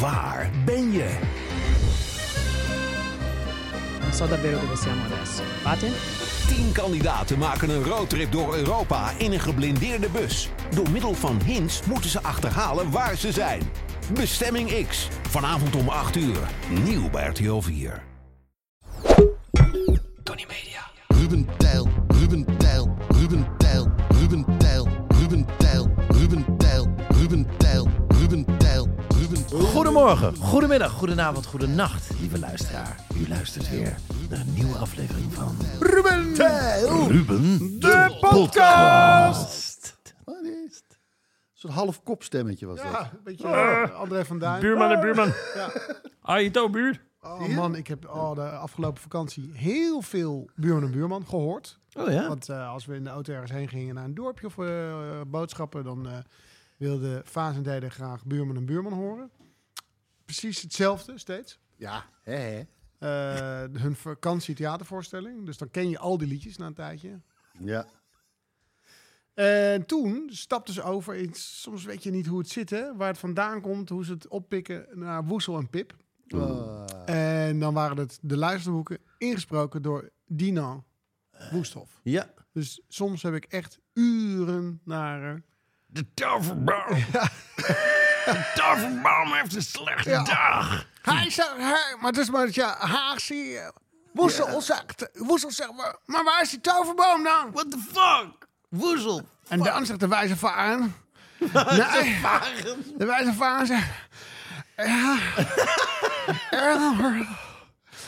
Waar ben je? Non so davvero dove siamo adesso. Fate? Tien kandidaten maken een roadtrip door Europa in een geblindeerde bus. Door middel van hints moeten ze achterhalen waar ze zijn. Bestemming X. Vanavond om 8 uur. Nieuw bij RTL 4. Tony Media. Ruben Tijl, Ruben Tijl, Ruben Tijl, Ruben Tijl, Ruben Tijl, Ruben Tijl, Ruben Tijl, Goedemorgen, goedemiddag, goedenavond, goedenacht, lieve luisteraar. U luistert weer naar een nieuwe aflevering van Ruben Tijl. Ruben De Podcast. Wat is het? Zo'n half kopstemmetje was dat. Ja, een beetje eh, André van Duin. Buurman en buurman. Ja. Aito, buurt. Oh man, ik heb oh, de afgelopen vakantie heel veel buurman en buurman gehoord. Oh ja? Want eh, als we in de auto ergens heen gingen naar een dorpje of eh, boodschappen, dan eh en Dede graag buurman en buurman horen. Precies hetzelfde steeds. Ja, hè, hè. Eh, hun vakantietheatervoorstelling. Dus dan ken je al die liedjes na een tijdje. Ja. En toen stapten ze over iets, soms weet je niet hoe het zit, hè, waar het vandaan komt, hoe ze het oppikken naar Woesel en Pip. Ah. En dan waren het de luisterboeken ingesproken door Dino Woesthof. Ja. Dus soms heb ik echt uren naar... De. De toverboom heeft een slechte Ja. dag. Hij zegt, hij, maar het is maar, ja, Haagsie, eh, Woesel zegt, Woesel zegt, maar, maar waar is die toverboom dan? What the fuck? Woezel. En dan zegt de wijze varen, nee, de wijze varen zegt, ja,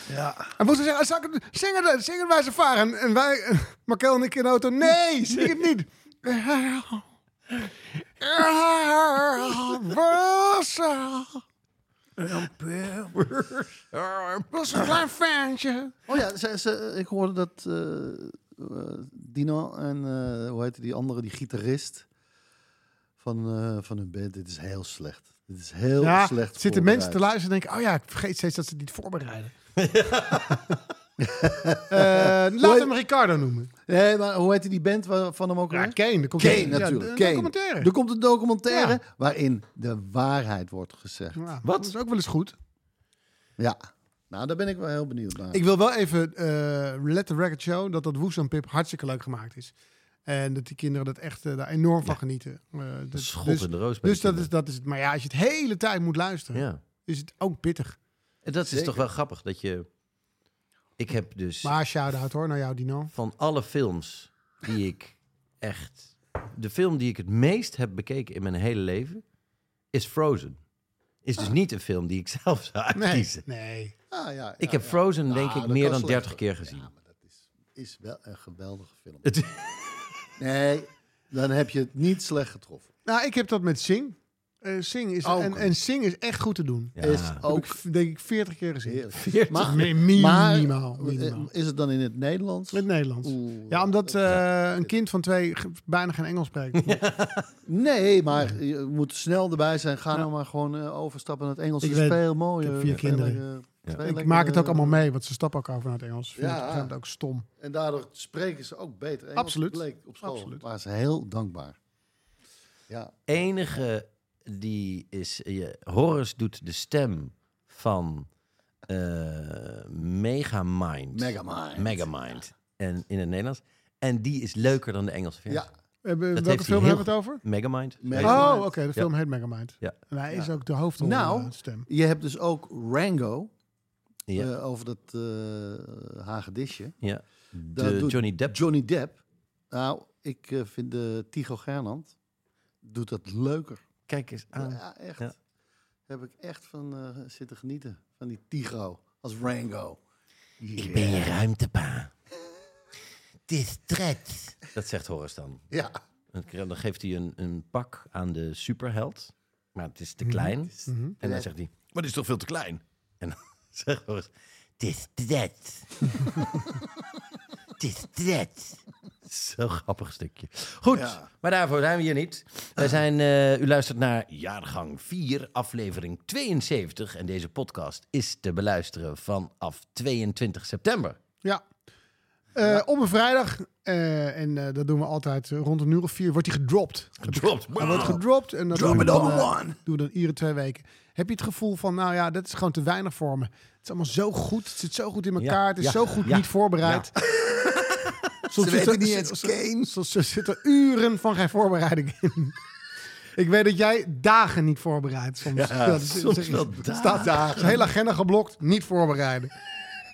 ja. En Woesel zegt, zal ik het, zing het, zing het wijze varen. En, en wij, eh, Markel en ik in de auto, nee, zing het niet. Was een klein ventje. Oh ja, ze, ze, ik hoorde dat eh, eh, Dino en eh, hoe heet die andere, die gitarist van, eh, van hun band. Dit is heel slecht. Dit is heel Ja, slecht. zitten mensen te voorbereid. luisteren en denken, oh ja, ik vergeet steeds dat ze het niet voorbereiden. Eh, laat hem Ricardo noemen. Nee, maar hoe heet die band van hem ook Ja, weer? Kane. Er komt Kane ja, natuurlijk. Een Kane. documentaire. Er komt een documentaire Ja. waarin de waarheid wordt gezegd. Ja, Wat? Dat is ook wel eens goed. Ja. Nou, daar ben ik wel heel benieuwd naar. Ik wil wel even eh let the record show dat dat Woes en Pip hartstikke leuk gemaakt is. En dat die kinderen dat echt eh, daar enorm van genieten. Dat- Schot dus in de roos dus dat is, dat is het. Maar ja, als je het hele tijd moet luisteren, Ja. is het ook pittig. En dat is toch wel grappig dat je... Ik heb dus Maar shout-out hoor, naar jou Dino. van alle films die ik echt... De film die ik het meest heb bekeken in mijn hele leven is Frozen. Is dus niet een film die ik zelf zou Ah. Nee, uitkiezen. nee. Ah, ja, Ik heb ja. Frozen Nou, denk ik dat meer dan slecht 30 keer gezien. Ja, maar dat is, is wel een geweldige film. Nee, dan heb je het niet slecht getroffen. Nou, ik heb dat met Sing. Eh Sing is, Ook. en, en Sing is echt goed te doen. Ja. Is Heb ook ik denk ik 40 keer gezien. heerlijk. Maar, Mi- minimaal, maar, minimaal. eh, is het dan in het Nederlands? In het Nederlands. Oeh. Ja, omdat eh, een kind van twee bijna geen Engels spreekt. Nee, maar je moet snel erbij zijn. Ga nou maar gewoon overstappen naar het Engels. Ik is weet, veel mooier. ik heb vier kinderen. Ja. ik maak het ook allemaal mee, want ze stappen ook over naar het Engels. Vind Ja. ik vind het ook stom. En daardoor spreken ze ook beter Engels. Absoluut. bleek op school. Absoluut. Waren ze heel dankbaar. Ja. enige die is... je Horus doet de stem van eh Megamind. Megamind. Megamind. En in het Nederlands. En die is leuker dan de Engelse versie. Ja. Hebben, Dat welke film hebben we heel het over? Megamind. Megamind. Oh, oké. de film heet Megamind. Ja. En hij is Ja. ook de hoofdrol Nou, eh, stem. Je hebt dus ook Rango. Ja. eh, over dat eh hagedisje. ja. Dat De doet Johnny Depp. Johnny Depp. Nou, ik eh, vind de Tycho Gernand doet dat leuker. Kijk eens aan. Ja, echt. Ja. Heb ik echt van eh, zitten genieten. Van die Tycho als Rango. Ik ben je ruimtepa. Het is stretch. Dat zegt Horus dan. Ja. Dan krijg- Dan geeft hij een, een pak aan de superheld. Maar het is te Mhm. klein. En dan zegt hij, maar dit is toch veel te klein? En dan zegt Boris, het is Zo'n grappig stukje. Goed, Ja. maar daarvoor zijn we hier niet. Wij zijn, eh, u luistert naar jaargang 4, aflevering 72. En deze podcast is te beluisteren vanaf 22 september. Ja. Eh, Op een vrijdag, eh, en dat doen we altijd rond een uur of vier, wordt hij gedropt. Gedropt. Hij wordt gedropt en dat Drop doen we dan, doen we dan iedere twee weken. Heb je het gevoel van, nou ja, dat is gewoon te weinig voor me. Het is allemaal zo goed, het zit zo goed in elkaar, Ja, het is ja, zo goed ja, niet voorbereid. Soms Ze weten niet eens Kane. Soms zitten uren van geen voorbereiding in. Ik weet dat jij dagen niet voorbereidt. Soms, Ja, dat is- soms zeg- wel Staat daar. Is hele agenda geblokt, niet voorbereiden.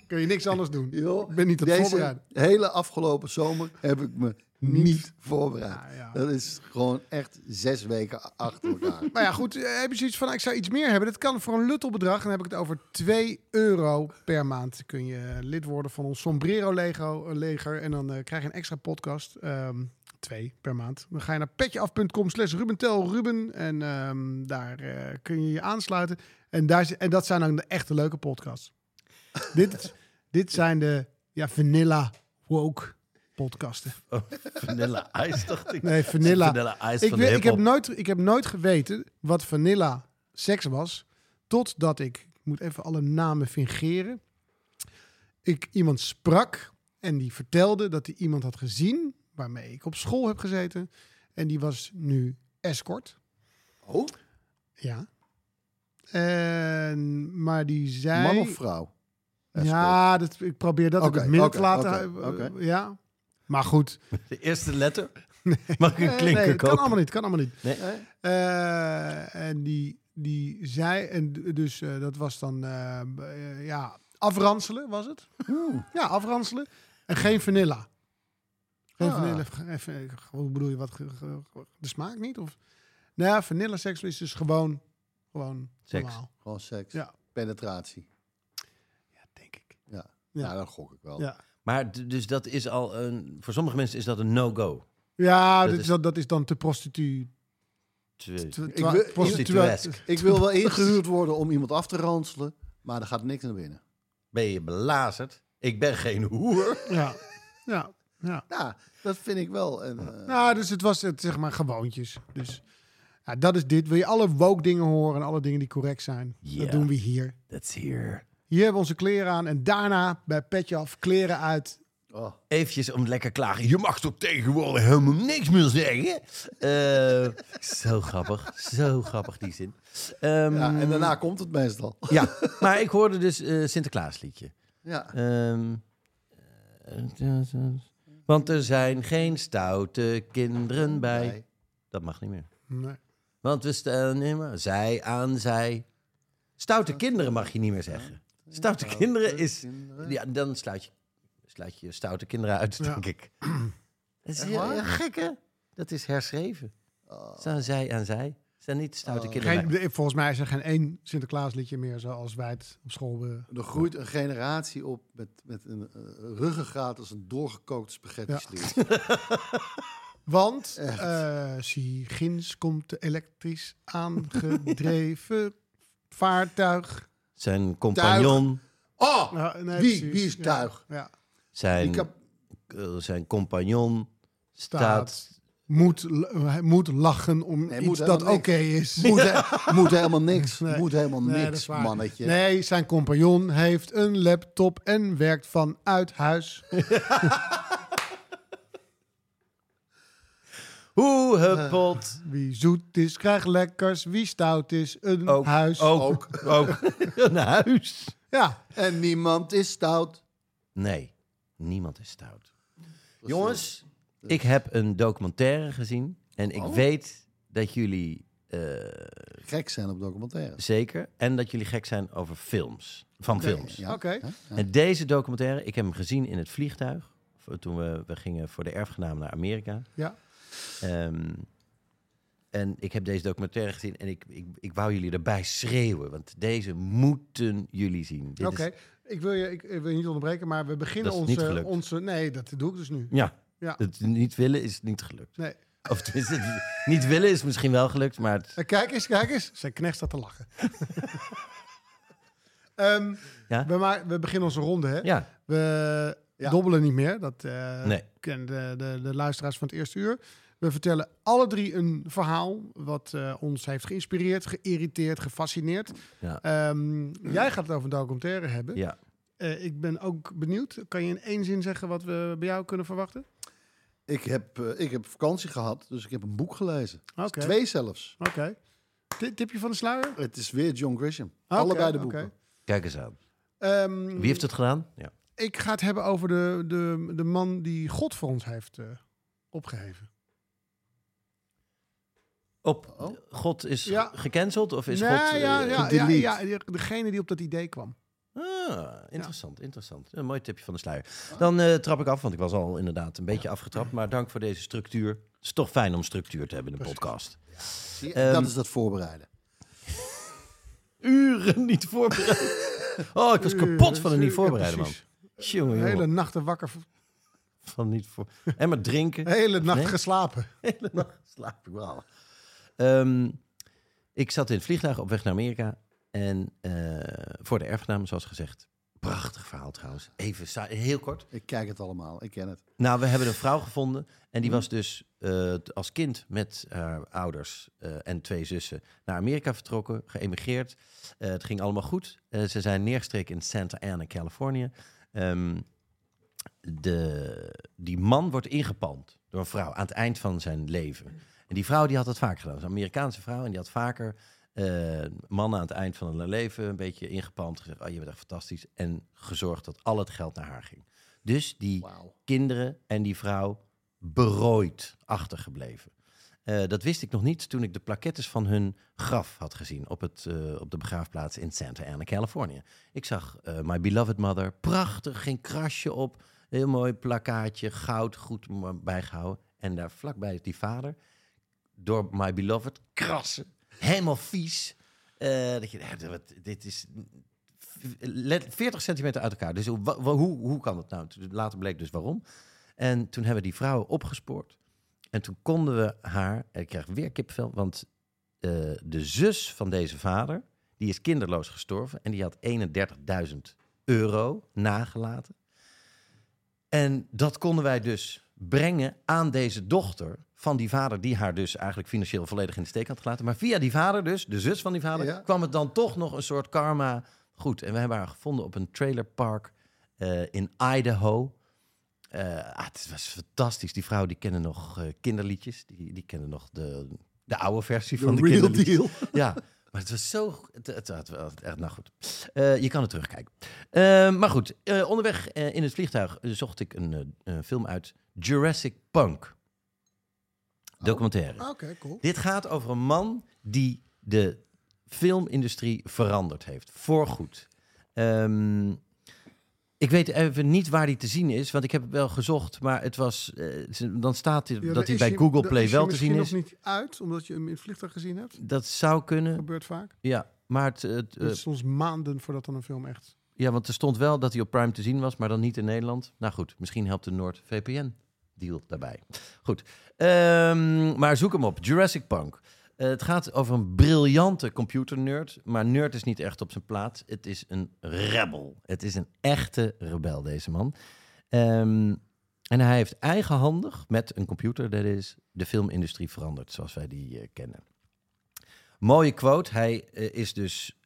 Kun je niks anders doen. Ik ben niet aan het Deze voorbereiden. hele afgelopen zomer heb ik me niet voorbereid. Ja, ja. Dat is gewoon echt zes weken achter elkaar. Maar ja, goed. eh, Heb je zoiets van, ik zou iets meer hebben? Dat kan voor een luttelbedrag. Dan heb ik het over 2 euro per maand. Kun je lid worden van ons Sombrero Lego, eh, leger. En dan eh, krijg je een extra podcast. Ehm twee per maand. Dan ga je naar petjeaf.com slash Rubentel Ruben. En ehm, daar eh, kun je je aansluiten. En, daar, en dat zijn dan de echte leuke podcasts. dit, dit zijn de ja, vanilla woke podcasten. Vanilla Ice, dacht ik. Nee, vanilla. Vanilla Ice Ik, van weet- ik, heb nooit, ik heb nooit geweten wat vanilla seks was. Totdat ik, ik moet even alle namen fingeren. Ik iemand sprak en die vertelde dat hij iemand had gezien waarmee ik op school heb gezeten. En die was nu escort. Oh, Ja. En, maar die zei... man of vrouw? Ja, dat, ik probeer dat in het midden te laten. Ja. Maar goed. De eerste letter? Mag ik een Eh, klinker nee, kan allemaal niet. Kan allemaal niet. Nee? Eh, en die, die zei, en dus eh, dat was dan, ja, afranselen was het? Ja, afranselen. En geen vanilla. Geen Ah. vanilla. Even, hoe bedoel je, wat, de smaak niet? Of? Nou ja, vanilla seks is dus gewoon, gewoon Seks. normaal. Gewoon seks. Ja. Penetratie. Ja, denk ik. Ja. Ja. Ja. dat gok ik wel. Ja, Maar dus dat is al een... Voor sommige mensen is dat een no-go. ja Dat is- is, dat is dan te prostitu... Twee- twa- Ik wil- Prostituesk. Ik wil wel ingehuurd worden om iemand af te ranselen, maar er gaat niks naar binnen. Ben je belazerd? Ik ben geen hoer. Ja, ja, ja. Ja, dat vind ik wel. En, eh, Nou, dus het was het, zeg maar gewoontjes. Dus ja, dat is dit. Wil je alle woke dingen horen en alle dingen die correct zijn? Dat doen we hier. That's here. Hier hebben we onze kleren aan en daarna bij Petje Af kleren uit. oh, Eventjes om lekker klagen. Je mag toch tegenwoordig helemaal niks meer zeggen? Eh, zo grappig. Zo grappig die zin. Ehm, ja, en daarna komt het meestal. ja, maar ik hoorde dus eh Sinterklaasliedje. Ja. Ehm, eh, want er zijn geen stoute kinderen bij. Nee. Dat mag niet meer. Nee. Want we staan immer zij aan zij. Stoute kinderen mag je niet meer zeggen. Stoute kinderen is... kinderen. Ja, dan sluit je, sluit je stoute kinderen uit, Ja. denk ik. Dat is Echt heel, waar? heel gek, hè? Dat is herschreven. Oh. Staan zij aan zij. Staan niet stoute Oh. kinderen volgens mij is er geen één Sinterklaasliedje meer zoals wij het op school hebben. Er groeit een generatie op met, met een uh, ruggengraat als een doorgekookte spaghetti Ja. Want Echt. eh zie, ginds komt de elektrisch aangedreven vaartuig. Zijn compagnon, Oh, nee, wie, wie is tuig? Ja, zijn, eh, zijn compagnon staat. staat... Moet, hij moet lachen om Nee, iets moet dat oké is. moet, he- moet helemaal niks. Nee. Moet helemaal Nee, niks, waar. mannetje. Nee, zijn compagnon heeft een laptop en werkt vanuit huis. Hoe huppelt... Wie zoet is, krijgt lekkers. Wie stout is, een Ook, huis. ook, ook, een huis. Ja, En niemand is stout. Nee, niemand is stout. Jongens, ik heb een documentaire gezien. En ik Oh. weet dat jullie eh, Gek zijn op documentaires. zeker... en dat jullie gek zijn over films. Van films. Ja. oké. Ja. En deze documentaire, ik heb hem gezien in het vliegtuig. Toen we, we gingen voor de erfgenaam naar Amerika. Ja. Ehm, en ik heb deze documentaire gezien en ik, ik, ik wou jullie erbij schreeuwen. Want deze moeten jullie zien. Oké, is- ik, wil je, ik, ik wil je niet onderbreken, maar we beginnen onze, onze... Nee, dat doe ik dus nu. ja, Ja. het niet willen is niet gelukt. Nee. Of het niet willen is misschien wel gelukt, maar het, Eh, Kijk eens, kijk eens. Zijn knecht staat te lachen. Ehm, Ja? we, maar, we beginnen onze ronde, hè? ja, We Ja. dobbelen niet meer. Dat eh, Nee. kennen de, de, de luisteraars van het eerste uur. We vertellen alle drie een verhaal wat eh, ons heeft geïnspireerd, geïrriteerd, gefascineerd. ja, Ehm, jij gaat het over een documentaire hebben. ja. Eh, ik ben ook benieuwd. Kan je in één zin zeggen wat we bij jou kunnen verwachten? Ik heb, eh, ik heb vakantie gehad, dus ik heb een boek gelezen. Oké. Twee zelfs. Oké. Ti- Tipje van de sluier? Het is weer John Grisham. Allebei de boeken. Kijk eens aan. Ehm, Wie heeft het gedaan? Ja. Ik ga het hebben over de, de, de man die God voor ons heeft eh, opgeheven. Op, Oh. God is Ja. gecanceld of is Nee, God... ja, eh, ja, ja, gedelete? ja, degene die op dat idee kwam. Ah, interessant, interessant. Een mooi tipje van de sluier. Dan eh, trap ik af, want ik was al inderdaad een beetje afgetrapt. Maar dank voor deze structuur. Het is toch fijn om structuur te hebben in een podcast. Je? Ehm, dat is dat voorbereiden. Uren niet voorbereid. Oh, ik was kapot van het niet voorbereiden, man. Jongen, Hele nachten wakker, Van niet voor... En maar drinken. hele nacht Nee? geslapen. hele nacht slaap ik Ehm, ik zat in het vliegtuig op weg naar Amerika. En eh, voor de erfgenaam, zoals gezegd. Prachtig verhaal trouwens. Even heel kort. Ik kijk het allemaal, ik ken het. Nou, we hebben een vrouw gevonden. En die was dus eh, als kind met haar ouders eh, en twee zussen naar Amerika vertrokken, geëmigreerd. Het ging allemaal goed. Ze zijn neergestreken in Santa Ana, Californië. Ehm, de, die man wordt ingepalmd door een vrouw aan het eind van zijn leven. En die vrouw die had het vaak gedaan. Dat een Amerikaanse vrouw en die had vaker eh, mannen aan het eind van hun leven een beetje ingepalmd. Gezegd, oh, je bent echt fantastisch. En gezorgd dat al het geld naar haar ging. Dus die kinderen en die vrouw berooid achtergebleven. Eh, dat wist ik nog niet toen ik de plaquettes van hun graf had gezien op, het, eh, op de begraafplaats in Santa Ana, Californië. Ik zag My Beloved Mother, prachtig, geen krasje op, heel mooi plakkaatje, goud, goed bijgehouden. En daar vlakbij is die vader, door My Beloved, krassen, helemaal vies. Eh, dat je, ja, wat- dit is let- 40 centimeter uit elkaar. Dus hoe, hoe, hoe kan dat nou? Later bleek dus waarom. En toen hebben we die vrouw opgespoord. En toen konden we haar, ik krijg weer kipvel, want eh, de zus van deze vader, die is kinderloos gestorven en die had 31.000 euro nagelaten. En dat konden wij dus brengen aan deze dochter van die vader, die haar dus eigenlijk financieel volledig in de steek had gelaten. Maar via die vader dus, de zus van die vader, Ja. kwam het dan toch nog een soort karma goed. En we hebben haar gevonden op een trailerpark eh, in Idaho. Eh, ah, het was fantastisch. Die vrouw die kende nog eh, kinderliedjes. Die, die kende nog de, de oude versie van de real deal. Ja, maar het was zo... Het, het, het, het- echt, nou goed. Je kan het terugkijken. Maar goed, onderweg in het vliegtuig zocht ik een, een film uit. Jurassic Punk. Documentaire. Oké, cool. Dit gaat over een man die de filmindustrie veranderd heeft. Voorgoed. Ehm, ik weet even niet waar die te zien is, want ik heb het wel gezocht. Maar het was, eh, dan staat hij Ja, dat hij is bij Google Play is wel te zien is. misschien nog niet uit, omdat je hem in het vliegtuig gezien hebt. Dat zou kunnen, gebeurt vaak. ja. Maar het, het, Het is soms maanden voordat dan een film echt... ja, want er stond wel dat hij op Prime te zien was, maar dan niet in Nederland. Nou goed, misschien helpt de NoordVPN-deal daarbij. Goed, Ehm, maar zoek hem op, Jurassic Punk. Eh, het gaat over een briljante computernerd, maar nerd is niet echt op zijn plaats. Het is een rebel. Het is een echte rebel, deze man. Ehm, en hij heeft eigenhandig met een computer, dat is, de filmindustrie veranderd zoals wij die eh, kennen. Mooie quote. Hij eh, is dus,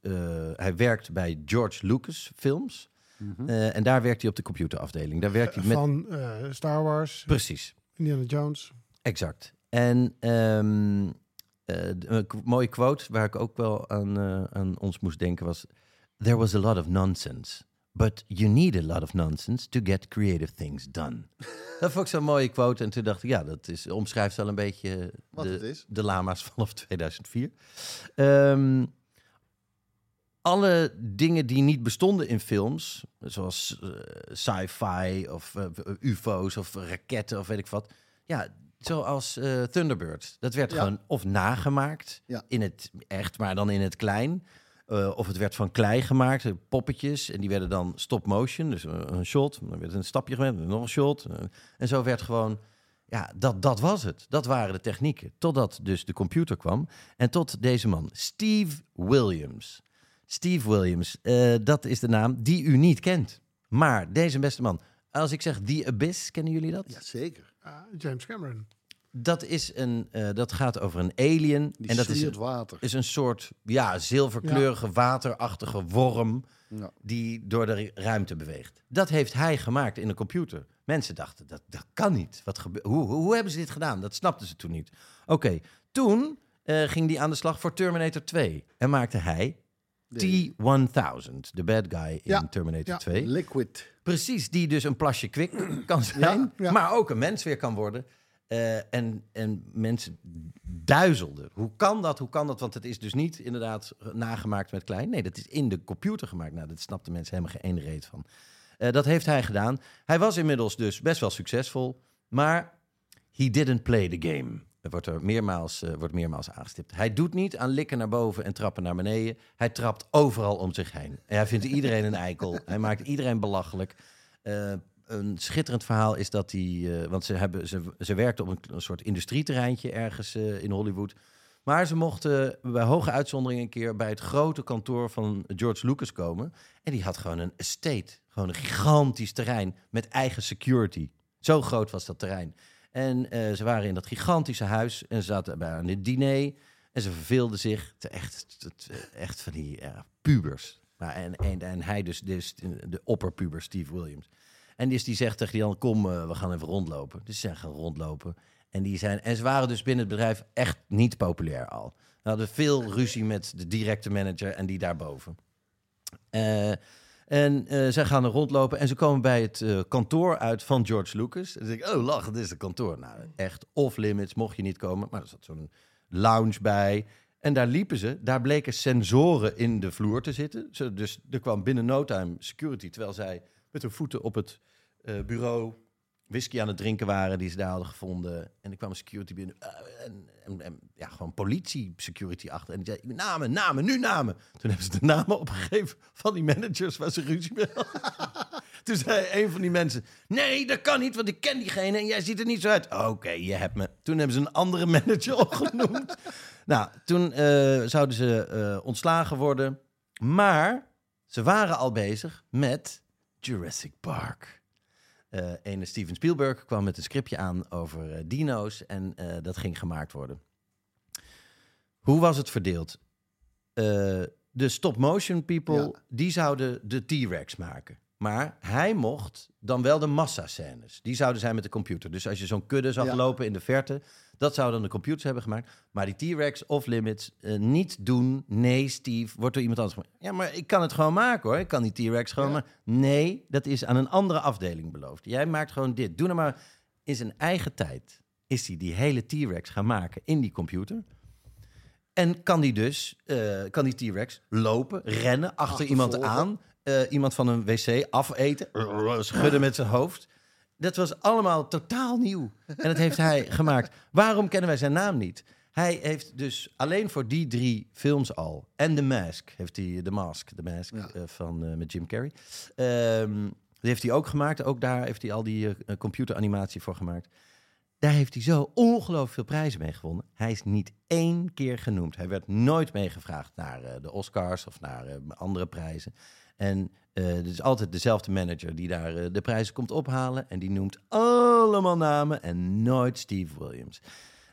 hij werkt bij George Lucas Films. Eh, en daar werkt hij op de computerafdeling. Daar werkt hij met. Van eh, Star Wars, Precies, Indiana Jones. exact. En ehm, eh, een mooie quote waar ik ook wel aan, eh, aan ons moest denken was: There was a lot of nonsense. But you need a lot of nonsense to get creative things done. dat vond ik zo'n mooie quote. En toen dacht ik, ja, dat is, omschrijft wel een beetje Wat de, het is. de lama's vanaf 2004. Ehm, alle dingen die niet bestonden in films, zoals eh, sci-fi of eh, UFO's of raketten of weet ik wat. Ja, zoals eh, Thunderbird. Dat werd Ja. gewoon of nagemaakt Ja. in het echt, maar dan in het klein. Of het werd van klei gemaakt, poppetjes. En die werden dan stop motion, dus een, shot. Dan werd een stapje gemaakt, nog een shot. En zo werd gewoon ja, dat, dat was het. Dat waren de technieken. Totdat dus de computer kwam. En tot deze man, Steve Williams. Steve Williams, eh, dat is de naam die u niet kent. Maar deze beste man, als ik zeg The Abyss, kennen jullie dat? Jazeker. Ah, James Cameron. Dat, is een, eh, dat gaat over een alien. Die en dat is, water. is een soort ja, zilverkleurige, waterachtige worm Ja. die door de ruimte beweegt. Dat heeft hij gemaakt in een computer. Mensen dachten, dat, dat kan niet. Wat gebe- hoe, hoe, hoe hebben ze dit gedaan? Dat snapten ze toen niet. Oké, toen eh, ging hij aan de slag voor Terminator 2. En maakte hij T-1000, de bad guy in Ja, Terminator ja. 2. Liquid. Precies, die dus een plasje kwik kan zijn, ja. maar ook een mens weer kan worden. Eh, en, en mensen duizelden. Hoe kan dat? Hoe kan dat? Want het is dus niet inderdaad nagemaakt met klein. Nee, dat is in de computer gemaakt. Nou, dat snapten mensen helemaal geen ene reet van. Eh, dat heeft hij gedaan. Hij was inmiddels dus best wel succesvol. Maar he didn't play the game. Er wordt er meermaals, eh, wordt meermaals aangestipt. Hij doet niet aan likken naar boven en trappen naar beneden. Hij trapt overal om zich heen. En hij vindt iedereen een eikel. Hij maakt iedereen belachelijk. Eh, een schitterend verhaal is dat hij... eh, want ze, hebben, ze, ze werkte op een, een soort industrieterreintje ergens in Hollywood. Maar ze mochten bij hoge uitzondering een keer... bij het grote kantoor van George Lucas komen. En die had gewoon een estate. Gewoon een gigantisch terrein met eigen security. Zo groot was dat terrein. En eh, ze waren in dat gigantische huis en zaten bij aan het diner. En ze verveelden zich. Het, echt, het, echt van die pubers. Maar en, en, hij dus, dus de opperpuber Steve Williams. En dus die zegt tegen Jan, kom, eh, we gaan even rondlopen. Dus ze zijn gaan rondlopen. En, die zijn, en ze waren dus binnen het bedrijf echt niet populair al. We hadden veel ruzie met de directe manager en die daarboven. Eh, en eh, zij gaan er rondlopen en ze komen bij het eh, kantoor uit van George Lucas. En dan denk ik, oh lach, dit is het kantoor. Nou, echt off-limits, mocht je niet komen. Maar er zat zo'n lounge bij. En daar liepen ze. Daar bleken sensoren in de vloer te zitten. Dus er kwam binnen no time security, terwijl zij met hun voeten op het eh, bureau whisky aan het drinken waren die ze daar hadden gevonden. En er kwam security binnen. eh, en, en, ja, gewoon politie security achter. En die zei, namen, namen, nu namen. Toen hebben ze de namen opgegeven van die managers waar ze ruzie mee. Toen zei een van die mensen, nee, dat kan niet, want ik ken diegene en jij ziet er niet zo uit. Oké, je hebt me. Toen hebben ze een andere manager opgenoemd. nou, toen eh, zouden ze eh, ontslagen worden. Maar ze waren al bezig met Jurassic Park. Eh ene Steven Spielberg kwam met een scriptje aan over eh, dino's en eh, dat ging gemaakt worden. Hoe was het verdeeld? De stop-motion people, Ja. die zouden de T-Rex maken. Maar hij mocht dan wel de massascènes. Die zouden zijn met de computer. Dus als je zo'n kudde zag Ja. lopen in de verte, dat zouden dan de computers hebben gemaakt. Maar die T-Rex off-limits eh, niet doen. Nee, Steve, wordt door iemand anders gemaakt. Ja, maar ik kan het gewoon maken hoor. Ik kan die T-Rex gewoon Ja. maken. Nee, dat is aan een andere afdeling beloofd. Jij maakt gewoon dit. Doe nou maar in zijn eigen tijd. Is hij die hele T-Rex gaan maken in die computer? En kan die dus, eh, kan die T-Rex lopen, rennen, achter iemand aan, eh, iemand van een wc afeten, schudden met zijn hoofd. Dat was allemaal totaal nieuw. En dat heeft hij gemaakt. Waarom kennen wij zijn naam niet? Hij heeft dus alleen voor die drie films al. En The Mask heeft hij, The Mask, The Mask Ja. eh, van, eh, met Jim Carrey. Ehm, die heeft hij ook gemaakt. Ook daar heeft hij al die computeranimatie voor gemaakt. Daar heeft hij zo ongelooflijk veel prijzen mee gewonnen. Hij is niet één keer genoemd. Hij werd nooit meegevraagd naar de Oscars of naar andere prijzen. En eh het is altijd dezelfde manager die daar eh, de prijzen komt ophalen. En die noemt allemaal namen en nooit Steve Williams.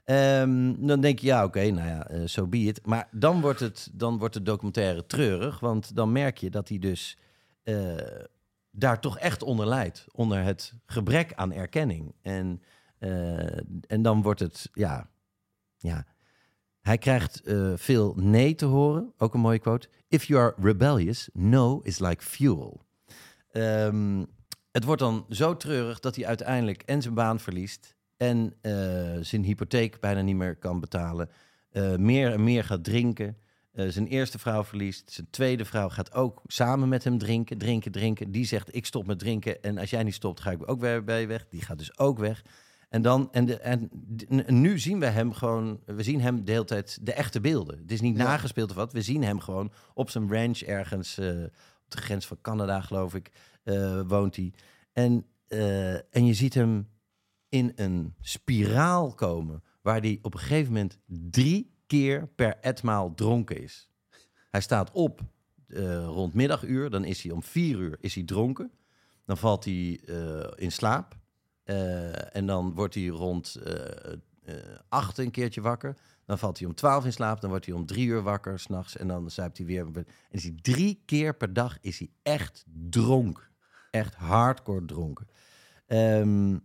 Ehm, dan denk je, ja, oké, nou ja, zo so be it. Maar dan wordt, het, dan wordt de documentaire treurig. Want dan merk je dat hij dus eh, daar toch echt onder lijdt. Onder het gebrek aan erkenning. En, eh, en dan wordt het, ja, ja. Hij krijgt eh, veel nee te horen. Ook een mooie quote. If you are rebellious, no is like fuel. Ehm, het wordt dan zo treurig dat hij uiteindelijk en zijn baan verliest... en eh, zijn hypotheek bijna niet meer kan betalen. eh, meer en meer gaat drinken. zijn eerste vrouw verliest. Zijn tweede vrouw gaat ook samen met hem drinken, drinken, drinken. Die zegt, ik stop met drinken en als jij niet stopt, ga ik ook weer bij je weg. Die gaat dus ook weg. En, dan, en, de, en nu zien we hem gewoon, we zien hem de hele tijd de echte beelden. Het is niet Ja. nagespeeld of wat. We zien hem gewoon op zijn ranch ergens eh, op de grens van Canada, geloof ik, eh, woont hij. En, eh, en je ziet hem in een spiraal komen waar hij op een gegeven moment drie keer per etmaal dronken is. Hij staat op rond middaguur, dan is hij om vier uur is hij dronken. Dan valt hij in slaap. Eh, en dan wordt hij rond eh, acht een keertje wakker. Dan valt hij om twaalf in slaap. Dan wordt hij om drie uur wakker s'nachts. En dan zuipt hij weer. En is hij drie keer per dag is hij echt dronken. Echt hardcore dronken. Ehm,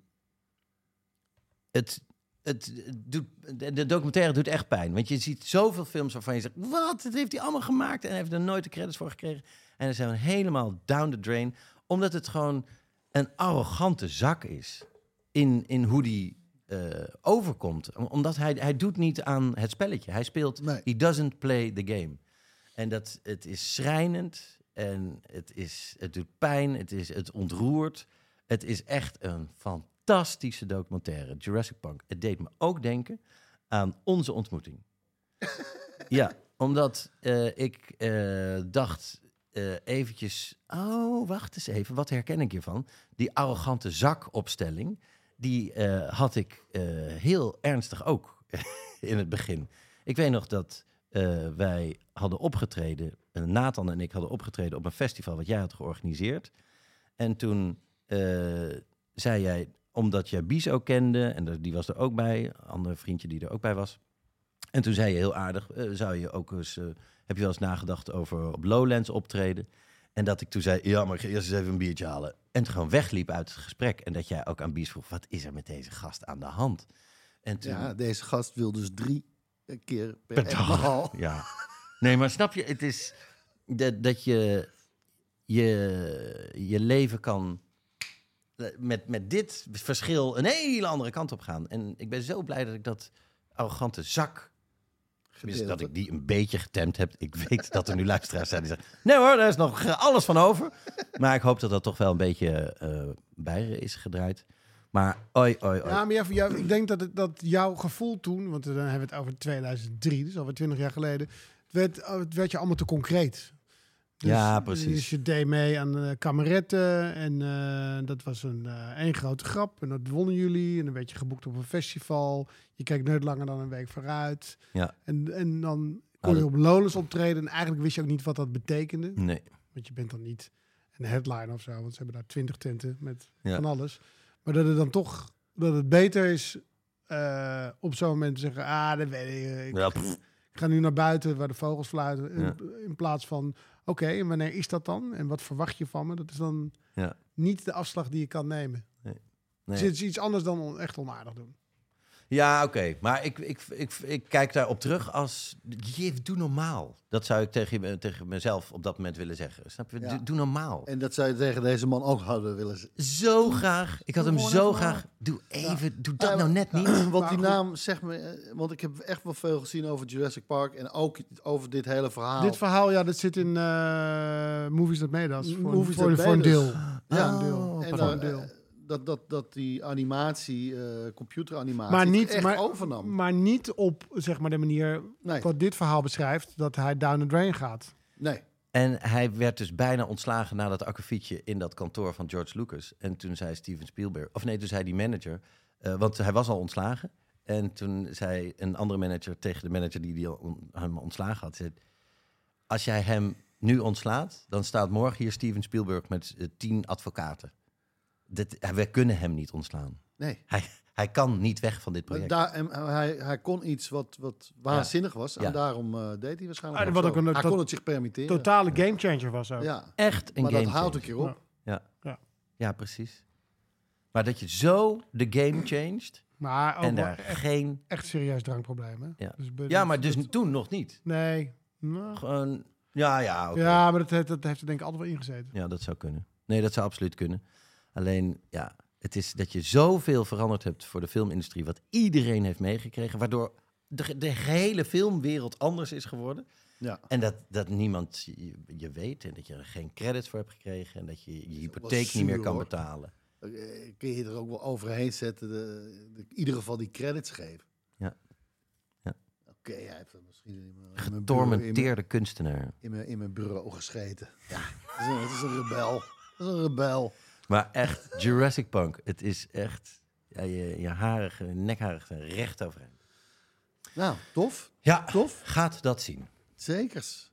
het, het doet, de, documentaire doet echt pijn. Want je ziet zoveel films waarvan je zegt... Wat? Dat heeft hij allemaal gemaakt. En heeft er nooit de credits voor gekregen. En ze zijn helemaal down the drain. Omdat het gewoon een arrogante zak is. In, in hoe die eh, overkomt. Om- Omdat hij, hij doet niet aan het spelletje. Hij speelt... Nee. He doesn't play the game. En dat, het is schrijnend. En het, is, het doet pijn. Het, is, het ontroert. Het is echt een fantastische documentaire. Jurassic Park. Het deed me ook denken aan onze ontmoeting. ja, omdat eh, ik eh, dacht eh, eventjes... Oh, wacht eens even. Wat herken ik hiervan? Die arrogante zakopstelling... die eh, had ik eh, heel ernstig ook in het begin. Ik weet nog dat eh, wij hadden opgetreden... Nathan en ik hadden opgetreden op een festival... wat jij had georganiseerd. En toen zei jij, omdat jij Bies ook kende... en die was er ook bij, een ander vriendje die er ook bij was... En toen zei je heel aardig, zou je ook eens, heb je wel eens nagedacht over op Lowlands optreden? En dat ik toen zei, ja, maar ik ga eerst eens even een biertje halen. En toen gewoon wegliep uit het gesprek. En dat jij ook aan Bies vroeg, wat is er met deze gast aan de hand? En toen, Ja, deze gast wil dus drie keer per, Per dag. ja. Nee, maar snap je, het is dat, dat je, je je leven kan met, met dit verschil een hele andere kant op gaan. En ik ben zo blij dat ik dat arrogante zak Tenminste, dat ik die een beetje getemd heb. Ik weet dat er nu luisteraars zijn die zeggen... Nee hoor, daar is nog alles van over. Maar ik hoop dat dat toch wel een beetje eh bij is gedraaid. Maar oi, oi, oi. Ja, maar jou- jou- ik denk dat, het, dat jouw gevoel toen, want dan hebben we het over 2003, dus alweer 20 jaar geleden, het werd, het werd je allemaal te concreet. Dus, Ja, precies. Dus je deed mee aan de kameretten en eh, dat was een eh, één grote grap en dat wonnen jullie en dan werd je geboekt op een festival. Je kijkt nooit langer dan een week vooruit. Ja. En, en dan kon je op Lowlands optreden en eigenlijk wist je ook niet wat dat betekende. Nee. Want je bent dan niet een headline of zo, want ze hebben daar twintig tenten met Ja. van alles. Maar dat het dan toch, dat het beter is eh, op zo'n moment te zeggen, ah, dat weet ik. Ik, Ja, ga nu naar buiten waar de vogels fluiten. Ja. in plaats van, oké, en wanneer is dat dan? En wat verwacht je van me? Dat is dan Ja. niet de afslag die je kan nemen. Nee. Dus het is iets anders dan on- echt onaardig doen. Ja, oké. Maar ik, ik, ik, ik kijk daarop terug als... Je, doe normaal. Dat zou ik tegen, me- tegen mezelf op dat moment willen zeggen. Snap je? Ja. Doe, doe normaal. En dat zou je tegen deze man ook hadden willen zeggen. Zo graag. Ik had hem zo graag... Doe even... Doe dat Ja, nou net niet. Want die naam zegt me... eh, Want ik heb echt wel veel gezien over Jurassic Park. En ook over dit hele verhaal. Dit verhaal, ja, dat zit in eh, Movies That Made Us. Voor, Movies voor, voor een deel. Ja, Oh, een deel. En eh, een deel. Dat, dat, dat die animatie, eh computeranimatie, Maar niet, echt maar, overnam. maar niet op zeg maar, de manier Nee. wat dit verhaal beschrijft, dat hij down the drain gaat. Nee. En hij werd dus bijna ontslagen na dat akkefietje in dat kantoor van George Lucas. En toen zei Steven Spielberg, of nee, toen zei die manager, eh, want hij was al ontslagen. En toen zei een andere manager tegen de manager die, die hem ontslagen had, zei, als jij hem nu ontslaat, dan staat morgen hier Steven Spielberg met eh, tien advocaten. Dit, we kunnen hem niet ontslaan. nee. Hij, hij kan niet weg van dit project. daar, en hij, hij kon iets wat, wat waanzinnig was. Ja. En daarom eh, deed hij waarschijnlijk Ah, wat ook een Hij kon het zich permitteren. Totale gamechanger was ook. Ja. Echt een Maar game dat houdt een keer op. Ja. Ja. ja, precies. Maar dat je zo de game changed Maar ook en daar echt, geen... echt serieus drankprobleem. Hè? Ja. Dus Ja, maar dat- dus toen nog niet. Nee. Nou, Gewoon, ja, ja. Ja, maar dat, heeft- dat heeft er denk ik altijd wel ingezeten. Ja, dat zou kunnen. Nee, dat zou absoluut kunnen. Alleen, ja, het is dat je zoveel veranderd hebt voor de filmindustrie, wat iedereen heeft meegekregen, waardoor de, de hele filmwereld anders is geworden. Ja. En dat, dat niemand je, je weet en dat je er geen credits voor hebt gekregen en dat je je hypotheek niet meer kan hoor. betalen. Eh, kun je er ook wel overheen zetten. De, de- in ieder geval die credits geven. Ja. Ja. Oké, hij heeft misschien in mijn, Getormenteerde kunstenaar. in mijn, in mijn bureau gescheten. Ja, het is een, het is een rebel. Het is een rebel. Maar echt, Jurassic Park, het is echt Ja, je, je harige, nekharen zijn recht overeind. Nou, tof. Ja, Tof. gaat dat zien. Zekers.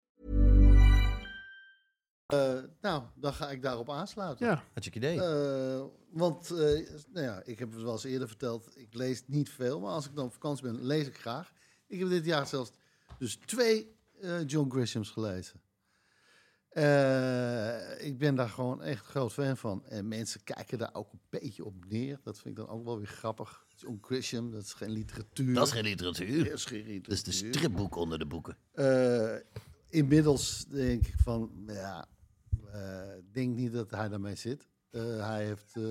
Eh, nou, dan ga ik daarop aansluiten. Ja. Had je idee? Eh, want, eh, nou ja, ik heb het wel eens eerder verteld, ik lees niet veel, maar als ik dan op vakantie ben, lees ik graag. Ik heb dit jaar zelfs dus twee eh, John Grishams gelezen. Eh, ik ben daar gewoon echt groot fan van. En mensen kijken daar ook een beetje op neer. Dat vind ik dan ook wel weer grappig. John Grisham, dat is geen literatuur. Dat is geen literatuur. Dat is geen literatuur. Dat is de stripboek onder de boeken. Eh, inmiddels denk ik van, ja, ik denk niet dat hij daarmee zit. Eh, hij heeft eh,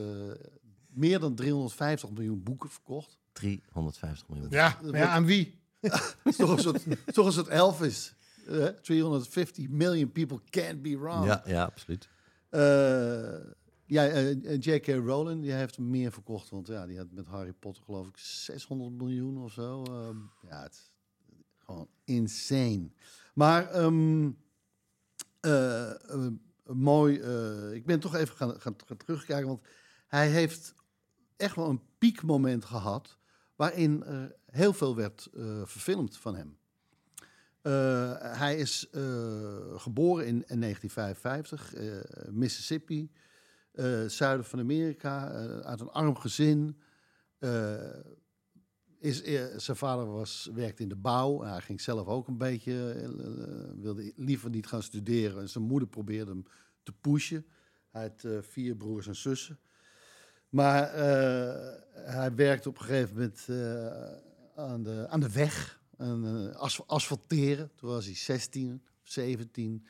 meer dan 350 miljoen boeken verkocht. 350 miljoen. Ja, maar ja, aan wie? Het is toch een soort, toch een soort Elvis. Eh, 350 million people can't be wrong. Ja, ja, absoluut. Eh, ja, eh, J.K. Rowling die heeft hem meer verkocht. Want ja, die had met Harry Potter geloof ik 600 miljoen of zo. Eh, ja, het is gewoon insane. Maar ehm, eh, eh, mooi. eh, ik ben toch even gaan, gaan, terugkijken. Want hij heeft echt wel een piekmoment gehad. Waarin er heel veel werd eh, verfilmd van hem. Eh, hij is geboren in, in 1955, eh, Mississippi, zuiden van Amerika, uit een arm gezin. Is, eh, zijn vader was, werkte in de bouw. Hij ging zelf ook een beetje, eh, eh, wilde liever niet gaan studeren. En zijn moeder probeerde hem te pushen. Hij had vier broers en zussen. Maar hij werkte op een gegeven moment aan, de, aan de weg, aan as, asfalteren. Toen was hij 16, 17.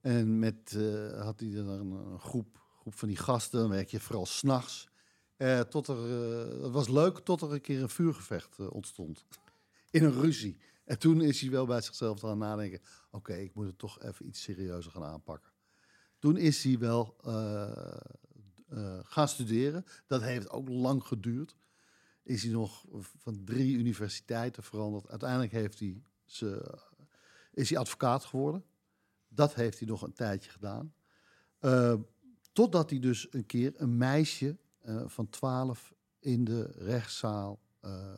En met, had hij dan een, groep, groep van die gasten, dan werk je vooral s'nachts. Eh tot er, eh, het was leuk tot er een keer een vuurgevecht eh, ontstond. In een ruzie. En toen is hij wel bij zichzelf aan nadenken. Oké, ik moet het toch even iets serieuzer gaan aanpakken. Toen is hij wel gaan studeren. Dat heeft ook lang geduurd. Is hij nog van drie universiteiten veranderd. Uiteindelijk heeft hij ze, is hij advocaat geworden. Dat heeft hij nog een tijdje gedaan. Totdat hij dus een keer een meisje van 12 in de rechtszaal eh,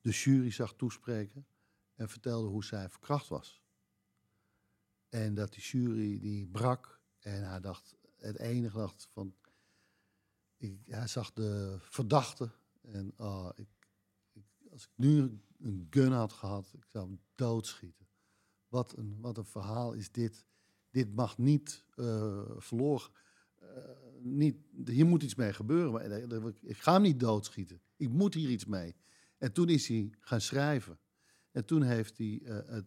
de jury zag toespreken en vertelde hoe zij verkracht was. En dat die jury die brak en hij dacht, het enige dacht van, ik, hij zag de verdachte en oh, ik, als ik nu een gun had gehad, ik zou hem doodschieten. Wat een, wat een verhaal is dit. Dit mag niet eh, verloren. Eh, niet, hier moet iets mee gebeuren. Maar eh, eh, ik ga hem niet doodschieten. Ik moet hier iets mee. En toen is hij gaan schrijven. En toen heeft hij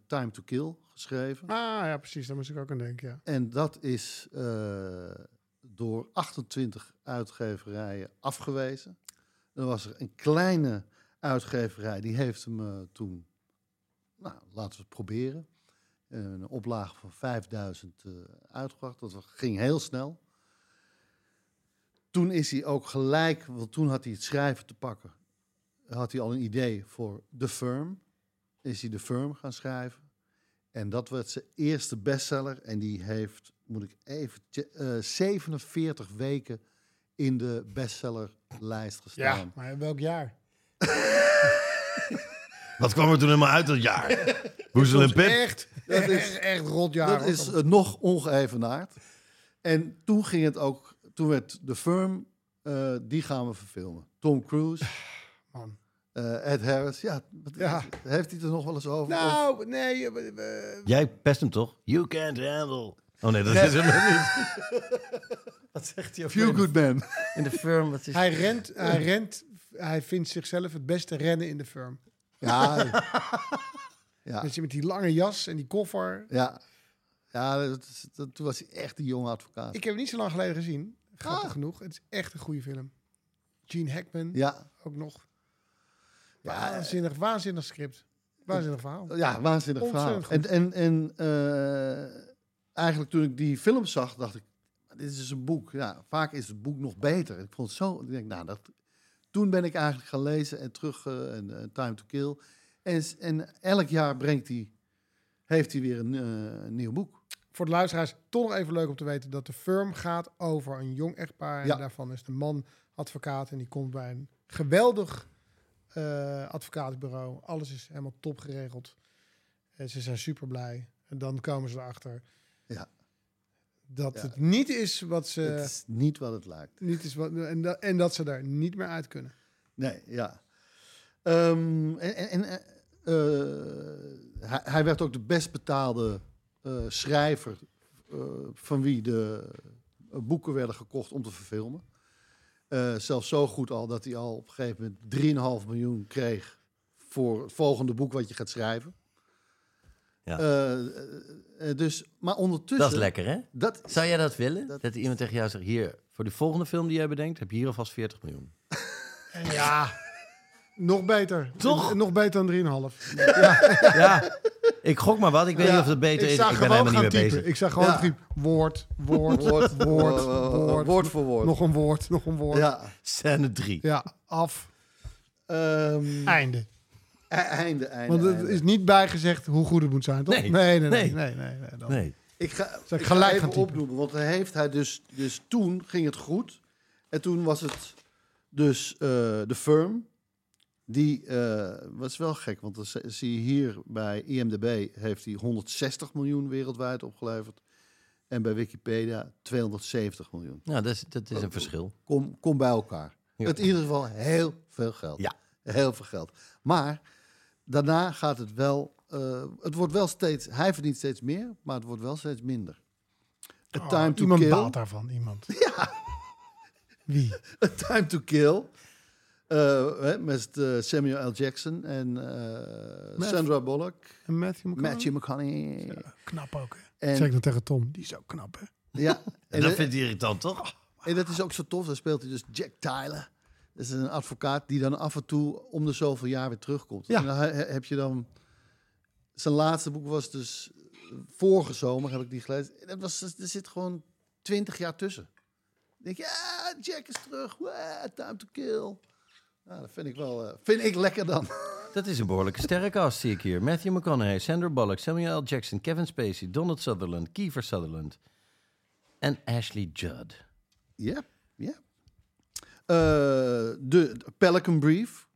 Time to Kill geschreven. Ah ja, precies. Daar moest ik ook aan denken, ja. En dat is door 28 uitgeverijen afgewezen. Dan was er een kleine uitgeverij, die heeft hem toen, nou, laten we het proberen. Een oplage van 5000 eh, uitgebracht. Dat ging heel snel. Toen is hij ook gelijk, want toen had hij het schrijven te pakken. Had hij al een idee voor The Firm. Is hij The Firm gaan schrijven. En dat werd zijn eerste bestseller. En die heeft, moet ik even, che- eh 47 weken in de bestsellerlijst gestaan. Ja, maar welk jaar? Wat kwam er toen helemaal uit dat jaar? Hoezel en Pip? Echt, Dat is- echt, echt rot jaar. dat is eh, nog ongeëvenaard. En toen ging het ook, toen werd The Firm, eh, die gaan we verfilmen. Tom Cruise, Man. eh, Ed Harris. Ja, Ja. heeft hij het er nog wel eens over? Of- Nou, nee. eh, Jij pest hem toch? You can't handle. Oh nee, dat is hem niet. Wat zegt hij over Few Good Men. in de firm? Wat is hij rent, hij rent, hij vindt zichzelf het beste rennen in de firm. Ja, ja, je met die lange jas en die koffer. ja. Ja, dat, is- dat, toen was hij echt een jonge advocaat. Ik heb hem niet zo lang geleden gezien. Grappig Ah. genoeg. Het is echt een goede film. Gene Hackman Ja, ook nog. Ja, Waanzinnig, waanzinnig script. Waanzinnig verhaal. ja waanzinnig verhaal. En, en, en eh, eigenlijk toen ik die film zag, dacht ik, dit is een boek. Ja, vaak is het boek nog beter. Ik vond het zo, ik denk, nou, dat, toen ben ik eigenlijk gaan lezen en terug, eh, en eh, Time to Kill. En, en elk jaar brengt hij, heeft hij weer een, eh, een nieuw boek. Voor de luisteraars toch nog even leuk om te weten dat de firm gaat over een jong echtpaar. En Ja. daarvan is de man advocaat en die komt bij een geweldig eh, advocatenbureau. Alles is helemaal top geregeld. En ze zijn super blij. En dan komen ze erachter Ja. dat Ja. het niet is wat ze. het is niet wat het lijkt. Niet is wat, en, dat, en dat ze daar niet meer uit kunnen. Nee, ja. Ehm, en en, eh, eh, hij, hij werd ook de best betaalde eh, schrijver eh, van wie de eh, boeken werden gekocht om te verfilmen. Eh, zelfs zo goed al dat hij al op een gegeven moment 3,5 miljoen kreeg voor het volgende boek wat je gaat schrijven. Ja. Eh, eh, eh, dus, maar ondertussen... Dat is lekker, hè? Dat, Zou jij dat willen? Dat- Dat, iemand tegen jou zegt, hier, voor de volgende film die jij bedenkt, heb je hier alvast 40 miljoen. En ja, nog beter. Toch? Nog beter dan 3,5. ja, ik gok maar wat. Ik weet Ja, niet of het beter Ik is. zag Ik ben gewoon helemaal niet gaan mee typen. bezig. Ik zag gewoon Ja. typen. Woord, woord, woord, woord, woord. woord voor woord. Nog een woord, nog een woord. Ja, ja. Scène 3. af. Ehm, Einde. e- einde, einde. Want het einde. is niet bijgezegd hoe goed het moet zijn, toch? Nee. nee, nee. nee, Nee. nee, nee, nee, dan- Nee. Ik ga, Zal ik ga gelijk even opnoemen, want hij heeft hij dus, dus toen ging het goed. En toen was het dus eh, de firm. Die eh, was wel gek, want dan zie- je hier bij IMDb heeft hij 160 miljoen wereldwijd opgeleverd. En bij Wikipedia 270 miljoen. Nou, dat is, dat is een verschil. Kom, kom bij elkaar. Ja. Het in ieder geval heel veel geld. Ja. Heel veel geld. Maar daarna gaat het wel. eh, het wordt wel steeds. Hij verdient steeds meer, maar het wordt wel steeds minder. A Oh, Time to iemand Kill. baalt daarvan, iemand. Ja. Wie? A Time to Kill. Eh, hè, met eh, Samuel L. Jackson en eh, Sandra Bullock. En Matthew McConaughey? Matthew McConaughey. Knap ook, hè? En- zeg ik dan tegen Tom. Die is ook knap, hè? Ja, en, dat dat vindt hij irritant, toch? en dat is ook zo tof. Daar speelt hij dus Jack Tyler. Dat is een advocaat die dan af en toe om de zoveel jaar weer terugkomt. Ja. En dan he- heb je dan... Zijn laatste boek was dus vorige zomer, heb ik die gelezen. En Dat was, er zit gewoon twintig jaar tussen. Dan denk je, ja, Jack is terug. Wah, time to kill. Nou, dat vind ik wel eh, vind ik lekker dan. Dat is een behoorlijke sterrenkast, zie ik hier. Matthew McConaughey, Sandra Bullock, Samuel L. Jackson, Kevin Spacey, Donald Sutherland, Kiefer Sutherland en Ashley Judd. Ja, ja. Eh, de Pelican Brief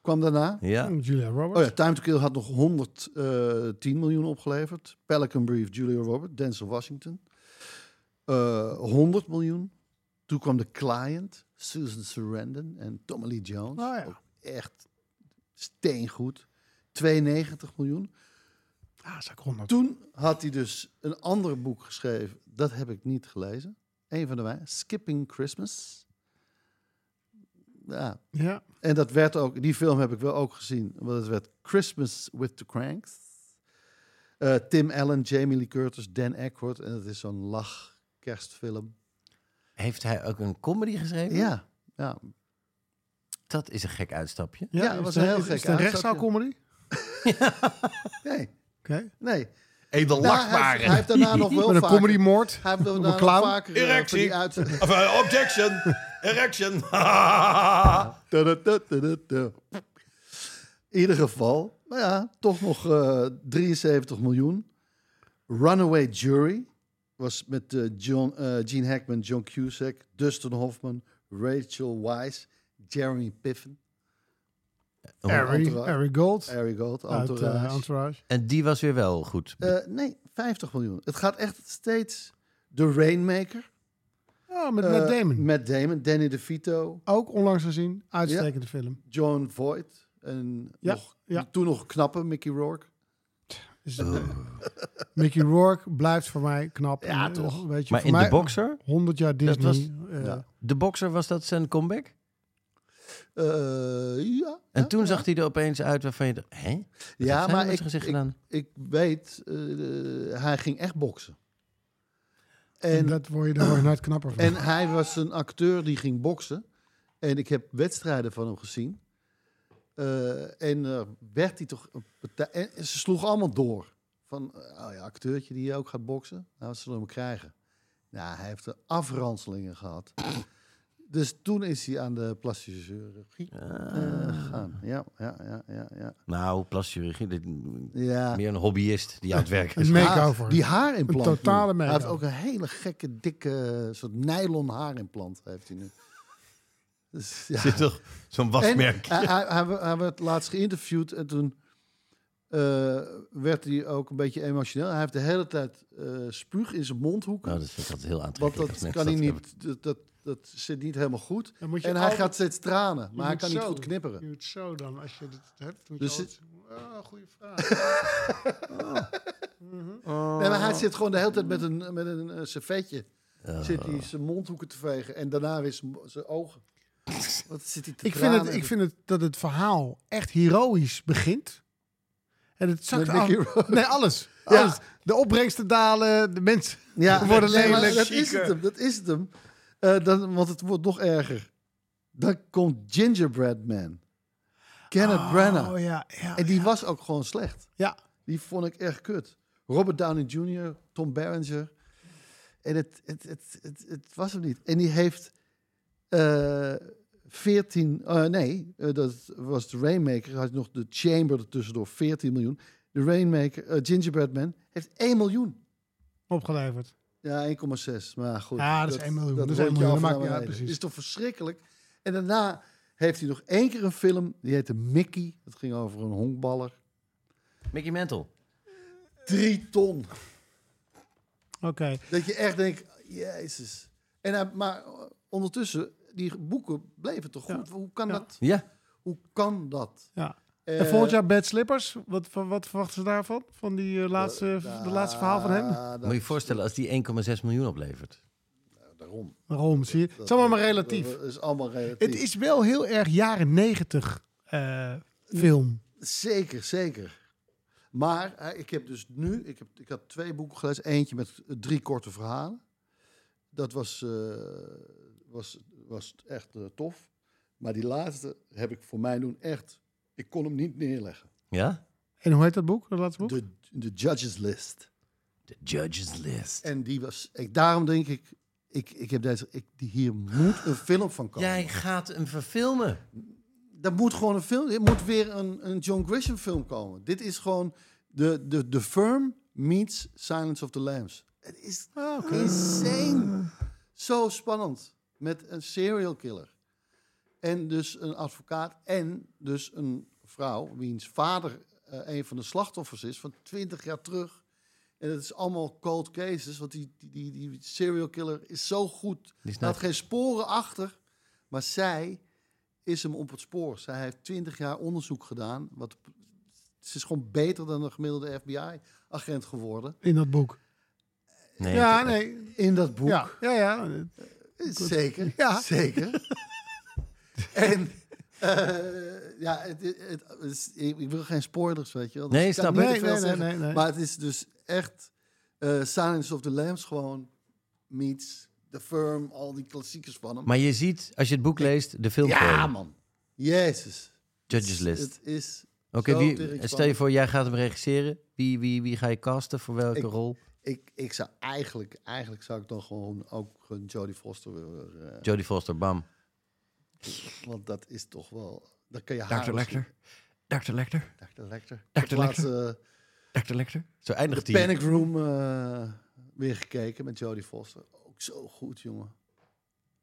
kwam daarna. Ja, Julia Roberts. Oh ja, Time to Kill had nog 110 miljoen opgeleverd. Pelican Brief, Julia Roberts, Denzel Washington. Eh 100 miljoen. Toen kwam The Client, Susan Sarandon en Tommy Lee Jones. Oh ja. Ook echt steengoed. 92 miljoen. Ah, zeg 100. Toen had hij dus een ander boek geschreven. Dat heb ik niet gelezen. Een van de wij. Skipping Christmas. Ja, Ja. en dat werd ook, die film heb ik wel ook gezien, want het werd Christmas with the Cranks. Eh, Tim Allen, Jamie Lee Curtis, Dan Aykroyd. En het is zo'n lach kerstfilm. Heeft hij ook een comedy geschreven? Ja, ja. Dat is een gek uitstapje. Ja, dat is was een heel is gek het een rechtszaal-comedy? Nee, Oké. nee. Edel Nou, hij, heeft- hij heeft daarna nog wel Met een vaker... comedy-moord? Hij heeft Op een daarna nog clown? vaker eh, van Erectie. die uit... Of, eh, objection. Erection. In ieder geval, maar ja, toch nog eh 73 miljoen. Runaway Jury was met eh, John, eh, Gene Hackman, John Cusack, Dustin Hoffman, Rachel Weisz, Jeremy Piven, Harry. Harry Gold. Harry Gold, Uit eh, Entourage. En die was weer wel goed. Eh, nee, 50 miljoen. Het gaat echt steeds... The Rainmaker. Oh, met Matt Damon. Matt Damon, Danny DeVito, Ook onlangs gezien. Uitstekende film. John Voight. En Ja, nog, ja. toen nog knappe Mickey Rourke. Dus, eh, Mickey Rourke blijft voor mij knap. Ja, En, eh, toch. Weet je, Maar voor in mij de boxer? 100 jaar Dat Disney. eh, Ja. De boxer, was dat zijn comeback? Eh, ja. En ja, toen ja. zag hij er opeens uit waarvan je dacht, hè? Wat Ja, maar ik, ik, gedaan? ik weet, eh, hij ging echt boksen. En En, dat word je, daar nooit knapper van. en hij was een acteur die ging boksen. En ik heb wedstrijden van hem gezien. Eh, en eh, werd hij toch... en ze sloegen allemaal door. Van, eh, oh ja, acteurtje die ook gaat boksen. Nou, wat zullen we hem krijgen? Nou, hij heeft er afranselingen gehad. Dus toen is hij aan de plastische chirurgie eh, gegaan. Ja, ja, ja, ja, ja. Nou, plasticchirurgie, dit- ja. meer een hobbyist die aan het werk is. Een makeover. Die haarimplant. Een totale nu. Hij heeft ook een hele gekke, dikke, soort nylon haarimplant heeft hij nu. Dus, ja. Zit toch zo'n wasmerk? hij, hij, hij, hij werd laatst geïnterviewd en toen eh, werd hij ook een beetje emotioneel. Hij heeft de hele tijd eh spuug in zijn mondhoeken. Nou, dat vind ik altijd heel want aantrekkelijk. dat als kan hij dat niet, dat, dat, dat zit niet helemaal goed. En hij altijd- gaat steeds tranen, maar hij kan niet goed knipperen. Je moet zo dan, als je dit hebt, moet Dus je het- altijd... Oh, goede vraag. Nee, maar hij zit gewoon de hele tijd met een, met een eh, servetje. Zit hij zijn mondhoeken te vegen en daarna weer zijn, zijn ogen. Wat zit hij te ik, vind het, ik vind het dat het verhaal echt heroïsch begint. En het zakt af. Nee, alles. Ja. alles. De opbrengsten dalen, de mensen Ja, worden nee, lelijk. Dat is het hem, dat is het hem. Eh, dan, want het wordt nog erger. Dan komt Gingerbread Man. Kenneth Branagh. Oh ja, ja. En die was ook gewoon slecht. ja. Die vond ik echt kut. Robert Downey Jr., Tom Berenger. En het, het, het, het, het was hem niet. En die heeft eh 14... eh, nee, eh, dat was de Rainmaker. Hij had nog de Chamber ertussendoor, 14 miljoen. De Rainmaker, eh, Gingerbread Man, heeft 1 miljoen. opgeleverd. Ja, 1,6. Maar goed. Ja, dat is 1 miljoen. Dat is rond 1 je miljoen, maakt- ja, precies. is toch verschrikkelijk? En daarna heeft hij nog één keer een film. Die heette Mickey. Dat ging over een honkballer. Mickey Mantle. Drie ton. Oké. Dat je echt denkt, jezus. En hij, maar ondertussen, die boeken bleven toch goed? Hoe kan Ja. dat? Ja. Hoe kan dat? Ja. Eh, En volgend jaar Bad Slippers. Wat, wat verwachten ze daarvan? Van die eh, laatste, de laatste verhaal van hem? Moet je je voorstellen als die 1,6 miljoen oplevert. Daarom. Waarom? Zie je? Het is allemaal maar relatief. Dat is allemaal relatief. Het is wel heel erg jaren negentig eh, film. Zeker, zeker. Maar eh, ik heb dus nu, ik, heb, ik had twee boeken gelezen. Eentje met eh, drie korte verhalen. Dat was, eh, was, echt eh, tof. Maar die laatste heb ik voor mij doen echt... Ik kon hem niet neerleggen. Ja? En hoe heet dat boek? Dat laatste boek? De, de Judges List. De Judges List. En die was... Ik, daarom denk ik, ik, ik heb deze... Ik, die, hier moet een film van komen. Jij gaat hem verfilmen. Er moet gewoon een film... Er moet weer een, een John Grisham film komen. Dit is gewoon... De, de, de Firm meets Silence of the Lambs. Het is Ah, insane. Zo spannend. Met een serial killer. En dus een advocaat. En dus een vrouw wiens vader eh, een van de slachtoffers is van 20 jaar terug. En het is allemaal cold cases. Want die, die, die, die serial killer is zo goed. Die Hij snapt- had geen sporen achter. Maar zij is hem op het spoor. Zij heeft 20 jaar onderzoek gedaan. Wat, ze is gewoon beter dan een gemiddelde FBI-agent geworden. In dat boek. Nee, ja, nee. In dat boek. Ja, ja, ja. Zeker, Ja. zeker. en eh, ja, het, het, het is- ik, wil geen spoilers, weet je wel. Dus Nee, ik snap Nee, nee, nee. Maar het is dus echt eh Silence of the Lambs gewoon meets The Firm, al die klassiekers van hem. Maar je ziet, als je het boek leest, de film ja, man. Jezus. Judges List. Het is Oké, tering stel je voor, jij gaat hem regisseren. Wie, wie, wie ga je casten voor welke Ik- rol? Ik, ik zou eigenlijk, eigenlijk zou ik dan gewoon ook een Jodie Foster willen. eh, Jodie Foster, bam. want dat is toch wel. Dan kan je haar Dr. Lecter. Dr. Lecter. Dr. Lecter. Dr. Lecter. eh, Dr. Lecter. Zo eindigt hij. Panic Room eh, weer gekeken met Jodie Foster. Ook zo goed, jongen.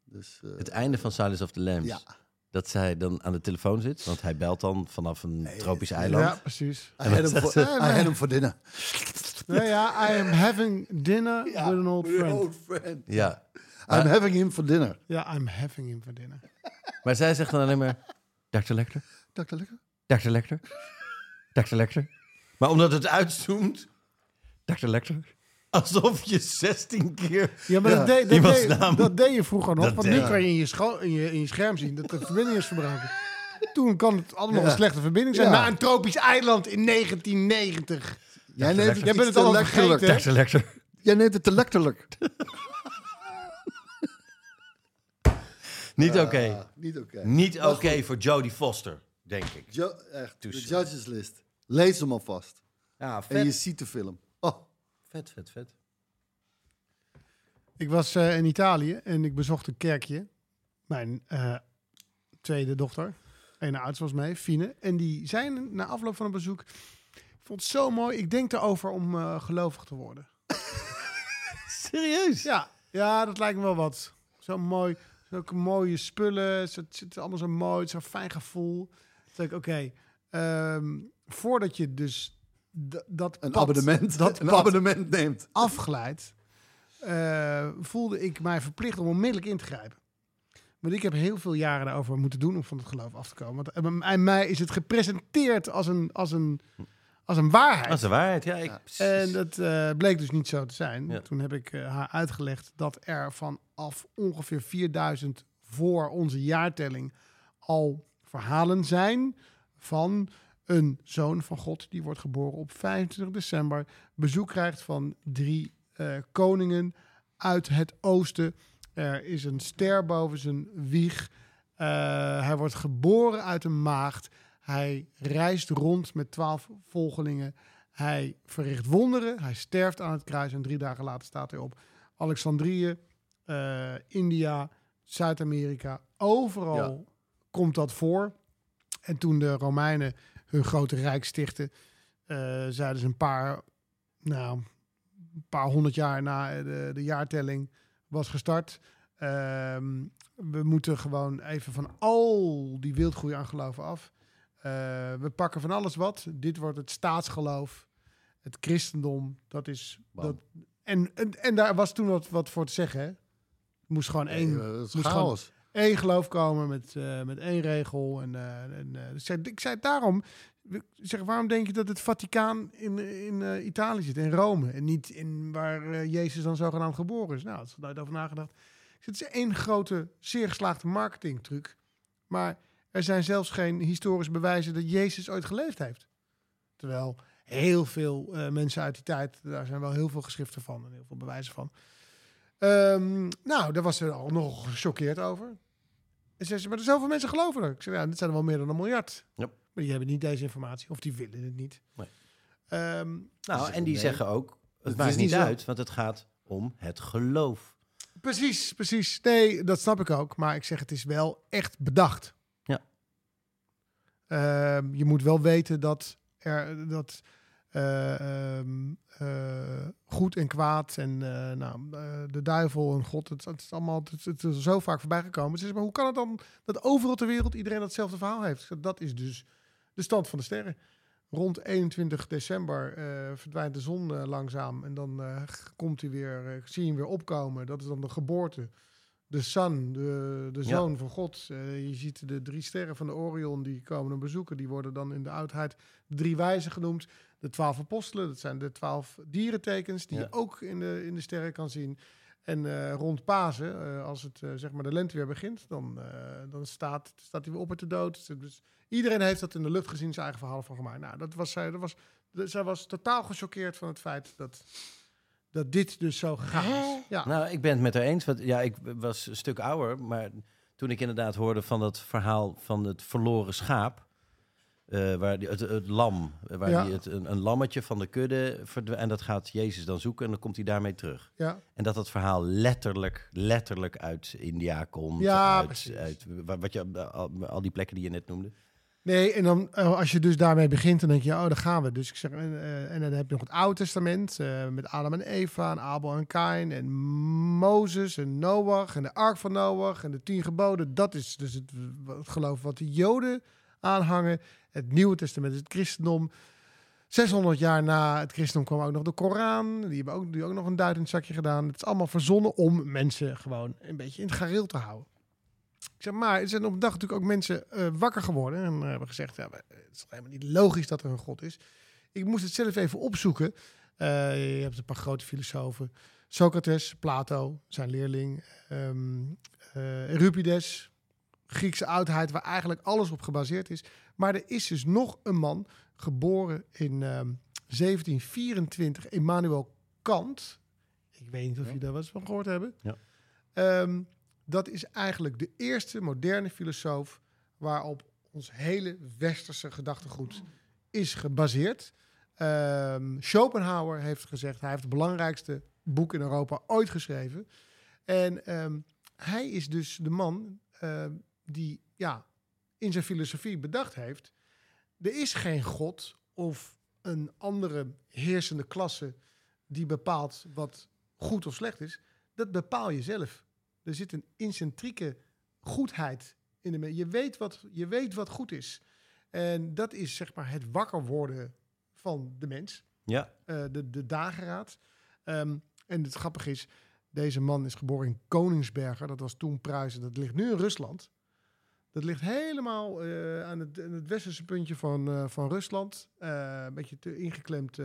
Dus, eh, Het einde van Silence of the Lambs. Ja. Dat zij dan aan de telefoon zit. Want hij belt dan vanaf een tropisch eiland. Ja, precies. I had, him for dinner. Ja, ja, I am having dinner with an old with an friend. old friend. Ja. I'm having him for dinner. Ja, I'm having him for dinner. Maar zij zegt dan alleen maar... Dr. Lecter. Dr. Lecter? Dr. Lecter. Dr. Lecter. Maar omdat het uitzoomt... Dr. Lecter. Alsof je 16 keer... Ja, maar dat, deed, dat, deed, dat deed je vroeger nog. Dat want deed- nu kan je in je, scho- in, je in je scherm zien dat de verbinding is verbroken. Toen kan het allemaal een slechte verbinding zijn. Ja. Maar een tropisch eiland in 1990. Jij, neemt Jij bent het vergeten. Lecter. Jij neemt het te letterlijk. Niet oké. Ah, niet oké. Niet oké voor Jodie Foster, denk ik. Jo- echt, de judges list. Lees hem alvast. Ja, En je vet. ziet de film. Oh, Vet, vet, vet. Ik was eh, in Italië en ik bezocht een kerkje. Mijn eh, tweede dochter, een oudste was mee, Fine. En die zei na afloop van een bezoek... Vond het zo mooi, ik denk erover om eh, gelovig te worden. Serieus? Ja, ja, dat lijkt me wel wat. Zo mooi, zulke mooie spullen. Het zit allemaal zo mooi, zo'n fijn gevoel. Toen dacht ik, oké, ehm, voordat je dus dat een pad- abonnement. dat een abonnement neemt. afgeleid, eh, voelde ik mij verplicht om onmiddellijk in te grijpen. Want ik heb heel veel jaren daarover moeten doen om van het geloof af te komen. Want eh, aan mij is het gepresenteerd als een, als een, als een waarheid. De waarheid, ja. Ik, En dat eh, bleek dus niet zo te zijn. Ja. Toen heb ik eh, haar uitgelegd dat er vanaf ongeveer 4000 voor onze jaartelling al verhalen zijn van een zoon van God die wordt geboren op 25 december, bezoek krijgt van drie eh, koningen uit het oosten. Er is een ster boven zijn wieg. Hij wordt geboren uit een maagd. Hij reist rond met twaalf volgelingen. Hij verricht wonderen. Hij sterft aan het kruis en drie dagen later staat hij op Alexandrië, eh, India, Zuid-Amerika. Overal komt dat voor. En toen de Romeinen hun grote rijk stichten, eh, zeiden ze een paar, nou, een paar honderd jaar na de, de jaartelling was gestart. Ehm, we moeten gewoon even van al die wildgroei aan geloven af. Eh, we pakken van alles wat. Dit wordt het staatsgeloof, het christendom. Dat is. Bam. Dat, en, en, en daar was toen wat, wat voor te zeggen. Hè? Moest gewoon één, Nee, moest chaos. één geloof komen met, eh, met één regel. En, eh, en, eh, dus ik, ik zei daarom. Ik zeg, waarom denk je dat het Vaticaan in, in Italië zit, in Rome, en niet in waar Jezus dan zogenaamd geboren is? Nou, dat is nooit over nagedacht. Ik zeg, Het is één grote, zeer geslaagde marketingtruc. Maar er zijn zelfs geen historische bewijzen dat Jezus ooit geleefd heeft. Terwijl heel veel eh, mensen uit die tijd, daar zijn wel heel veel geschriften van en heel veel bewijzen van. Ehm, nou, daar was ze al nog gechoqueerd over. En zei ze, maar er zoveel mensen geloven er. Ik zei, ja, dit zijn er wel meer dan een miljard. Ja. Maar die hebben niet deze informatie, of die willen het niet. Nee. Ehm, nou, en die nee. zeggen ook, het, Het maakt is niet niet zo. uit, want het gaat om het geloof. precies, precies. Nee, dat snap ik ook. Maar ik zeg, het is wel echt bedacht. Ehm, je moet wel weten dat er dat eh, ehm, eh, goed en kwaad en eh, nou, de duivel en God, het, het is allemaal het, is zo vaak voorbij gekomen. Ze maar hoe kan het dan dat overal ter wereld iedereen datzelfde verhaal heeft? Dat is dus de stand van de sterren. Rond 21 december verdwijnt de zon langzaam en dan komt hij weer, zie je hem weer opkomen. Dat is dan de geboorte. De Sun, de, de Ja. zoon van God. Eh, je ziet de drie sterren van de Orion, die komen hem bezoeken. Die worden dan in de oudheid de drie wijzen genoemd. De twaalf apostelen, dat zijn de twaalf dierentekens die Ja. je ook in de, in de sterren kan zien. En eh, rond Pasen, eh, als het zeg maar de lente weer begint, dan, dan staat, staat hij weer op uit de dood. Dus iedereen heeft dat in de lucht gezien, zijn eigen verhaal van gemaakt. Nou, dat was zij, dat was, zij was totaal gechoqueerd van het feit dat, dat dit dus zo is. Ja. Nou, ik ben het met haar eens. Want ja, ik was een stuk ouder. Maar toen ik inderdaad hoorde van dat verhaal van het verloren schaap. eh, waar die, het, het lam, waar Ja. die het, een, een lammetje van de kudde verdwijnt. En dat gaat Jezus dan zoeken en dan komt hij daarmee terug. ja. En dat dat verhaal letterlijk, letterlijk uit India komt. Ja, uit, precies. uit wa- wat je, al, al die plekken die je net noemde. Nee, en dan eh, als je dus daarmee begint, dan denk je, oh, daar gaan we. Dus ik zeg, en, eh, en dan heb je nog het Oude Testament eh, met Adam en Eva, en Abel en Kain, en Mozes en Noach, en de Ark van Noach, en de tien geboden. Dat is dus het, geloof wat de Joden aanhangen. Het Nieuwe Testament is het christendom. 600 jaar na het christendom kwam ook nog de Koran. Die hebben ook, die ook nog een duit in zakje gedaan. Het is allemaal verzonnen om mensen gewoon een beetje in het gareel te houden. Ik zeg, maar er zijn op een dag natuurlijk ook mensen eh, wakker geworden en eh, hebben gezegd, ja, het is helemaal niet logisch dat er een God is. Ik moest het zelf even opzoeken. Eh, je hebt een paar grote filosofen. Socrates, Plato, zijn leerling, ehm eh, Euripides, Griekse oudheid, waar eigenlijk alles op gebaseerd is. Maar er is dus nog een man, geboren in ehm, 1724, Immanuel Kant. Ik weet niet of je daar wat van gehoord hebben. Ja. Ehm, dat is eigenlijk de eerste moderne filosoof waarop ons hele westerse gedachtegoed is gebaseerd. Ehm, Schopenhauer heeft gezegd, hij heeft het belangrijkste boek in Europa ooit geschreven. En ehm, hij is dus de man ehm, die ja, in zijn filosofie bedacht heeft, er is geen god of een andere heersende klasse die bepaalt wat goed of slecht is. Dat bepaal je zelf. Er zit een incentrieke goedheid in de mens. Je weet wat, je weet wat goed is. En dat is zeg maar het wakker worden van de mens, Ja, eh, de, de dageraad. Ehm, en het grappige is, deze man is geboren in Koningsberger. Dat was toen Pruisen. Dat ligt nu in Rusland. Dat ligt helemaal eh, aan, het, aan het westerse puntje van, eh, van Rusland. Een beetje te, ingeklemd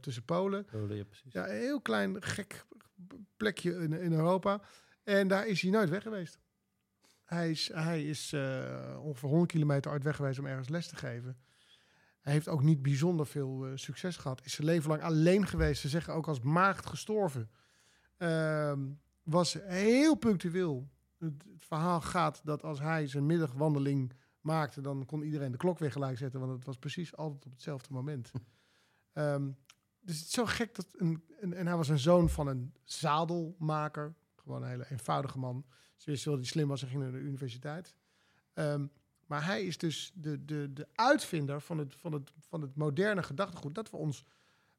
tussen Polen. Oh, ja precies. Ja, een heel klein gek plekje in, in Europa. En daar is hij nooit weg geweest. Hij is, hij is eh, ongeveer 100 kilometer uit weg geweest om ergens les te geven. Hij heeft ook niet bijzonder veel eh, succes gehad. Is zijn leven lang alleen geweest. Ze zeggen ook als maagd gestorven. Ehm, was heel punctueel. Het, het verhaal gaat dat als hij zijn middagwandeling maakte, dan kon iedereen de klok weer gelijk zetten, want het was precies altijd op hetzelfde moment. Ehm, dus het is zo gek dat een, en, en hij was een zoon van een zadelmaker, gewoon een hele eenvoudige man. Ze wisten wel dat hij slim was en ging naar de universiteit. Ehm, maar hij is dus de, de, de uitvinder van het, van, het, van het moderne gedachtegoed. Dat we ons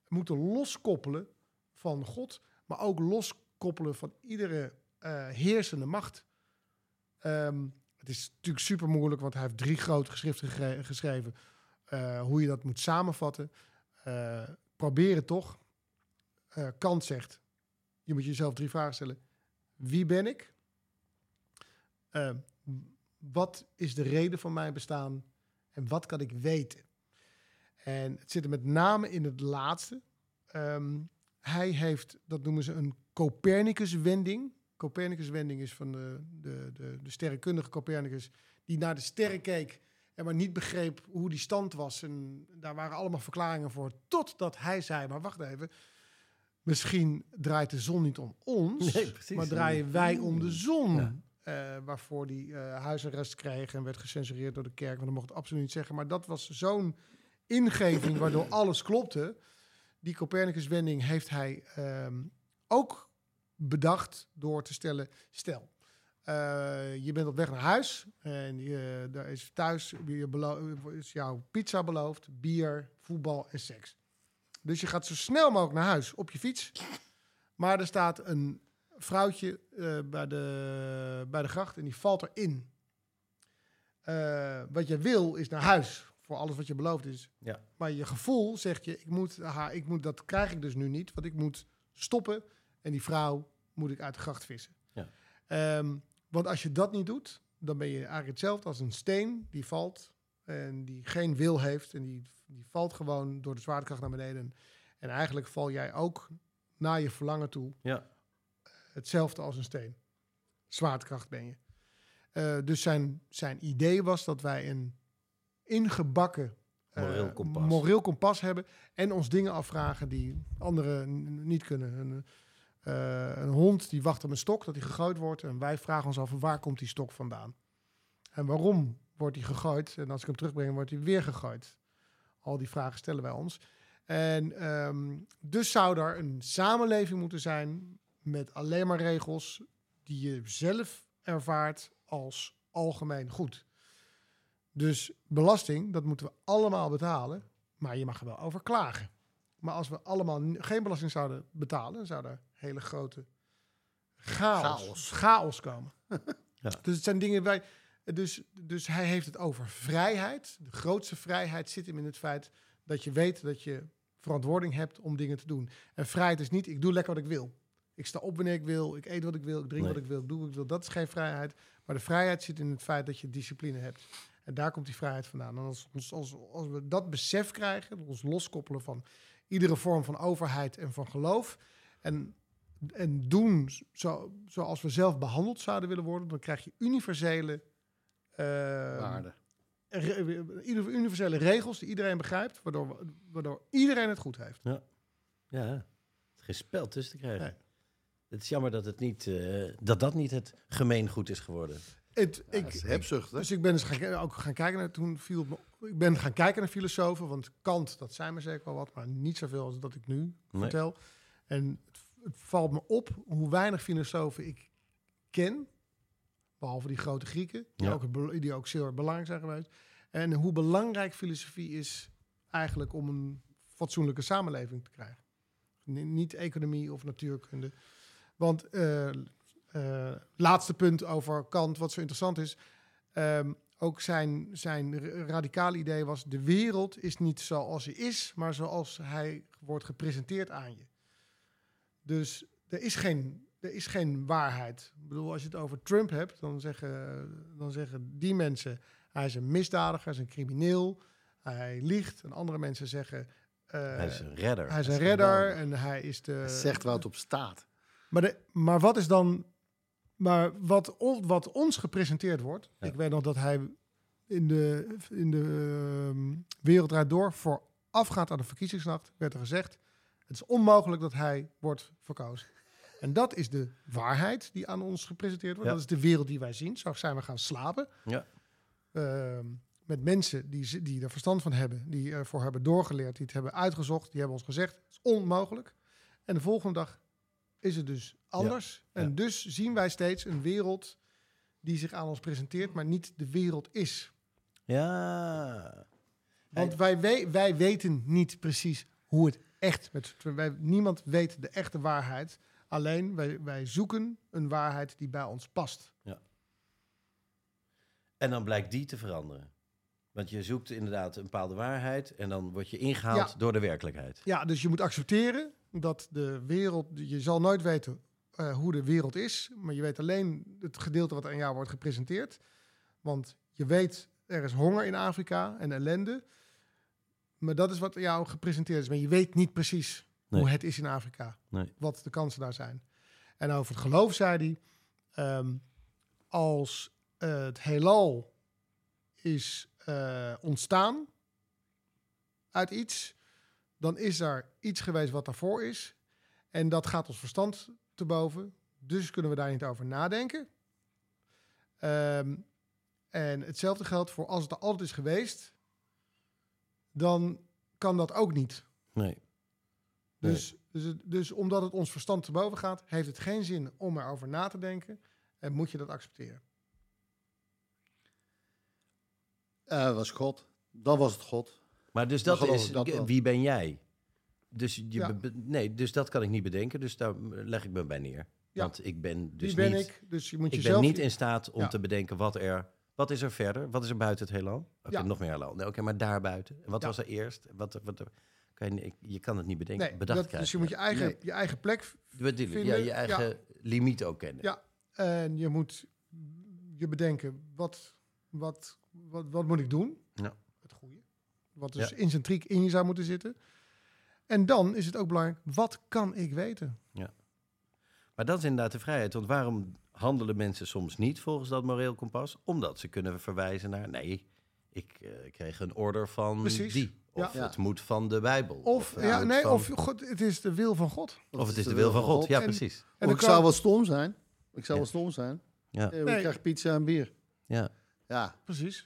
moeten loskoppelen van God, maar ook loskoppelen van iedere eh, heersende macht. Ehm, het is natuurlijk super moeilijk, want hij heeft drie grote geschriften geschreven. eh, hoe je dat moet samenvatten. Eh, probeer het toch. Eh, Kant zegt, je moet jezelf drie vragen stellen. Wie ben ik? Eh, wat is de reden van mijn bestaan? En wat kan ik weten? En het zit er met name in het laatste. Ehm, hij heeft, dat noemen ze een Copernicus-wending. Copernicus-wending is van de, de, de, de sterrenkundige Copernicus, die naar de sterren keek en maar niet begreep hoe die stand was. En daar waren allemaal verklaringen voor, totdat hij zei, maar wacht even, misschien draait de zon niet om ons, Nee, precies. maar draaien wij om de zon. Ja. Eh, waarvoor die eh huisarrest kreeg en werd gecensureerd door de kerk. Want dat mocht het absoluut niet zeggen. Maar dat was zo'n ingeving waardoor alles klopte. Die Copernicus-wending heeft hij ehm, ook bedacht door te stellen... Stel, eh, je bent op weg naar huis en je, daar is thuis je is jouw pizza beloofd, bier, voetbal en seks. Dus je gaat zo snel mogelijk naar huis op je fiets. Maar er staat een vrouwtje eh, bij, de, bij de gracht en die valt erin. Eh, wat je wil is naar huis voor alles wat je beloofd is. Ja. Maar je gevoel zegt je, ik moet, ik moet, dat krijg ik dus nu niet, want ik moet stoppen en die vrouw moet ik uit de gracht vissen. Ja. Ehm, want als je dat niet doet, dan ben je eigenlijk hetzelfde als een steen die valt en die geen wil heeft en die, die valt gewoon door de zwaartekracht naar beneden. En eigenlijk val jij ook naar je verlangen toe Ja. hetzelfde als een steen. Zwaartekracht ben je. Eh, dus zijn, zijn idee was dat wij een ingebakken eh, Moreel kompas. moreel kompas hebben en ons dingen afvragen die anderen niet kunnen. Een, eh, een hond die wacht op een stok dat hij gegooid wordt en wij vragen ons af waar komt die stok vandaan? En waarom wordt hij gegooid? En als ik hem terugbreng, wordt hij weer gegooid. Al die vragen stellen wij ons. En ehm, dus zou er een samenleving moeten zijn met alleen maar regels die je zelf ervaart als algemeen goed. Dus belasting, dat moeten we allemaal betalen, maar je mag er wel over klagen. Maar als we allemaal geen belasting zouden betalen, zou er hele grote chaos, Chaos. chaos komen. Ja. Dus het zijn dingen wij. Dus, dus hij heeft het over vrijheid. De grootste vrijheid zit hem in het feit dat je weet dat je verantwoording hebt om dingen te doen. En vrijheid is niet, ik doe lekker wat ik wil. Ik sta op wanneer ik wil, ik eet wat ik wil, ik drink Nee. wat ik wil, ik doe wat ik wil. Dat is geen vrijheid. Maar de vrijheid zit in het feit dat je discipline hebt. En daar komt die vrijheid vandaan. En als, als, als, als we dat besef krijgen, ons loskoppelen van iedere vorm van overheid en van geloof. En, en doen zo, zoals we zelf behandeld zouden willen worden, dan krijg je universele, eh, Waarde. re- ieder- universele regels die iedereen begrijpt, waardoor, we- waardoor iedereen het goed heeft. Ja. Er is geen spel tussen te krijgen. Nee. Het is jammer dat, het niet, eh, dat dat niet het gemeengoed is geworden. Het, Ja, ik, het is hebzucht, hè? Dus ik ben eens gaan, ki- ook gaan kijken naar, toen viel het me, ik ben gaan kijken naar filosofen, want Kant, dat zijn me zeker wel wat, maar niet zoveel als dat ik nu Nee. vertel. En het, het valt me op hoe weinig filosofen ik ken, behalve die grote Grieken, die, Ja. ook, die ook zeer belangrijk zijn geweest. En hoe belangrijk filosofie is eigenlijk om een fatsoenlijke samenleving te krijgen. Ni- Niet economie of natuurkunde. Want eh, laatste punt over Kant, wat zo interessant is. ehm, ook zijn, zijn radicale idee was: de wereld is niet zoals hij is, maar zoals hij wordt gepresenteerd aan je. Dus er is geen, er is geen waarheid. Ik bedoel, als je het over Trump hebt, dan zeggen, dan zeggen die mensen: hij is een misdadiger, hij is een crimineel, hij liegt. En andere mensen zeggen: eh, Hij is een redder. hij is een redder en hij is de. Hij zegt waar het op staat. Maar, de, maar wat is dan. Maar wat, on- wat ons gepresenteerd wordt. Ja. Ik weet nog dat hij in de, in de ehm, wereld draait door. Voorafgaand aan de verkiezingsnacht werd er gezegd. Het is onmogelijk dat hij wordt verkozen. En dat is de waarheid die aan ons gepresenteerd wordt. Ja. Dat is de wereld die wij zien. Zo zijn we gaan slapen. Ja. Ehm, met mensen die, die er verstand van hebben. Die ervoor hebben doorgeleerd. Die het hebben uitgezocht. Die hebben ons gezegd. Het is onmogelijk. En de volgende dag is het dus anders. Ja. En dus zien wij steeds een wereld die zich aan ons presenteert, maar niet de wereld is. Ja. Want wij, we- wij weten niet precies hoe het echt met wij, niemand weet de echte waarheid. Alleen wij, wij zoeken een waarheid die bij ons past. En dan blijkt die te veranderen. Want je zoekt inderdaad een bepaalde waarheid en dan word je ingehaald Ja. door de werkelijkheid. Ja, dus je moet accepteren dat de wereld. Je zal nooit weten eh, hoe de wereld is, maar je weet alleen het gedeelte wat aan jou wordt gepresenteerd. Want je weet er is honger in Afrika en ellende. Maar dat is wat jou gepresenteerd is. Maar je weet niet precies Nee. hoe het is in Afrika. Nee. Wat de kansen daar zijn. En over het geloof zei hij. ehm, als eh, het heelal is eh, ontstaan uit iets, dan is er iets geweest wat daarvoor is. En dat gaat ons verstand te boven. Dus kunnen we daar niet over nadenken. Ehm, en hetzelfde geldt voor als het er altijd is geweest, dan kan dat ook niet. Nee. Dus, dus, dus omdat het ons verstand te boven gaat, heeft het geen zin om erover na te denken. En moet je dat accepteren. Eh was God. Dan was het God. Maar dus dat is, dat wie ben jij? Dus, je Ja. be- nee, dus dat kan ik niet bedenken, dus daar leg ik me bij neer. Ja. Want ik ben dus Wie ben niet, ik? Dus je moet ik jezelf... ben niet in staat om Ja. te bedenken wat er, wat is er verder? Wat is er buiten het heelal? Oké, Ja. nog meer heelal. Nee, Oké, maar daarbuiten. En Wat Ja. was er eerst? Wat, wat, kan je, je kan het niet bedenken, Nee, bedacht dat, krijgen. dus je moet je eigen, Nee. je eigen plek v- Bedoel ik, ja, vinden, je eigen limiet ook kennen. Ja, en je moet je bedenken, wat, wat, wat, wat moet ik doen? Ja. Het goede. Wat dus Ja. intrinsiek in je zou moeten zitten. En dan is het ook belangrijk, wat kan ik weten? Maar dat is inderdaad de vrijheid. Want waarom handelen mensen soms niet volgens dat moreel kompas? Omdat ze kunnen verwijzen naar... nee, ik eh, kreeg een order van Precies. die. Of Ja. het moet van de Bijbel. Of, het ja, nee, van- of God, het is de wil van God. of het is de wil van God. Ja, En- precies. En Of dan ik kan- zou wel stom zijn. Ik zou Ja. wel stom zijn. Ja. Eh, Ik Nee. krijg pizza en bier. Ja. Ja, Precies.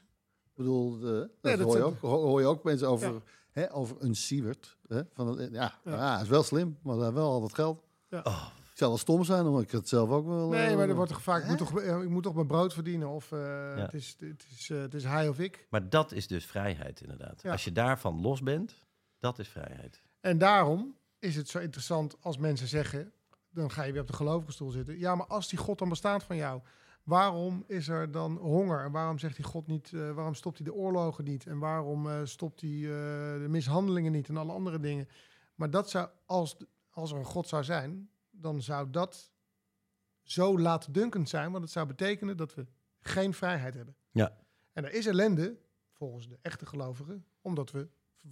ik bedoel, eh, dat, dat hoor, je ook, ho- hoor je ook mensen over, Ja. hè, over een Siewert. Hè, van, ja, Ja. hij is wel slim, maar heeft wel al wat geld. Ja. Oh, zou wel stom zijn, omdat ik het zelf ook wel... Nee, eh, maar er wordt toch vaak, ik moet toch, eh, ik moet toch mijn brood verdienen of eh, het, is, het, is, eh, het is hij of ik. maar dat is dus vrijheid inderdaad. Ja. Als je daarvan los bent, dat is vrijheid. En daarom is het zo interessant als mensen zeggen, dan ga je weer op de gelovige stoel zitten. Ja, maar als die God dan bestaat van jou, waarom is er dan honger? En waarom zegt die God niet, eh, waarom stopt hij de oorlogen niet? En waarom eh, stopt hij eh, de mishandelingen niet en alle andere dingen? Maar dat zou, als, als er een God zou zijn, dan zou dat zo laatdunkend zijn, want het zou betekenen dat we geen vrijheid hebben. Ja. En er is ellende, volgens de echte gelovigen, omdat we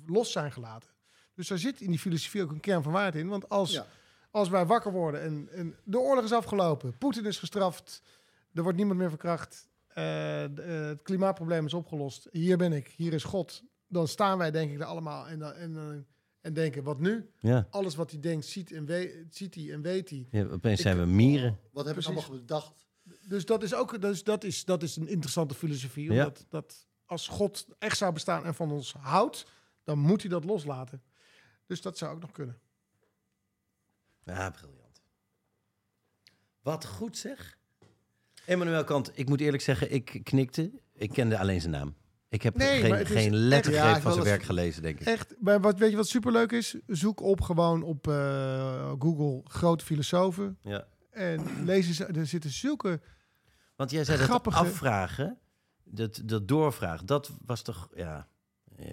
los zijn gelaten. Dus daar zit in die filosofie ook een kern van waarheid in. Want als, Ja. als wij wakker worden en, en de oorlog is afgelopen, Poetin is gestraft, er wordt niemand meer verkracht, eh, de- eh, het klimaatprobleem is opgelost, hier ben ik, hier is God, dan staan wij denk ik er allemaal en dan, en dan, En denken, wat nu? Ja. Alles wat hij denkt, ziet, en we- ziet hij en weet hij. Ja, opeens zijn we mieren. Wat heb ik Precies. allemaal bedacht? Dus dat is ook dus dat is, dat is een interessante filosofie. Ja. Omdat dat als God echt zou bestaan en van ons houdt, dan moet hij dat loslaten. Dus dat zou ook nog kunnen. Ja, briljant. Wat goed zeg. Emmanuel Kant, ik moet eerlijk zeggen, ik knikte. Ik kende alleen zijn naam. Ik heb Nee, geen, geen lettergreep Ja, van zijn werk gelezen, denk ik. Echt, maar wat, weet je wat superleuk is? Zoek op gewoon op eh, Google grote filosofen. Ja. En lees eens, er zitten zulke... Want jij zei dat Grappige- afvragen, dat, dat doorvragen, dat was toch, ja,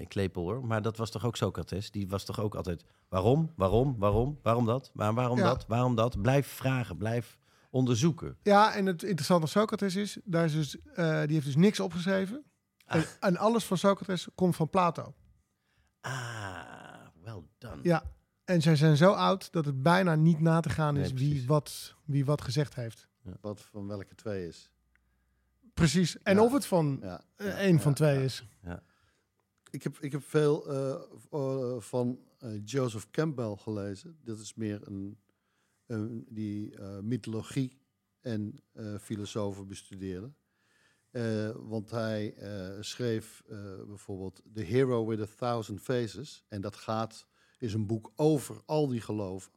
klepel hoor, maar dat was toch ook Socrates? Die was toch ook altijd, waarom, waarom, waarom, waarom dat, waar, waarom Ja. dat, waarom dat? Blijf vragen, blijf onderzoeken. Ja, en het interessante van Socrates is, daar is dus, eh, die heeft dus niks opgeschreven. En, en alles van Socrates komt van Plato. Ah, well done. Ja, en zij zijn zo oud dat het bijna niet na te gaan is Nee, wie, wat, wie wat gezegd heeft. Wat van welke twee is? Precies. En Ja. of het van Ja. eh, Ja, één van ja, twee ja. is. Ik heb, ik heb veel eh, eh, van eh, Joseph Campbell gelezen. Dat is meer een, een die eh, mythologie en eh, filosofen bestudeerde. Eh, want hij eh, schreef eh, bijvoorbeeld The Hero with a Thousand Faces. En dat gaat, is een boek over al die geloven.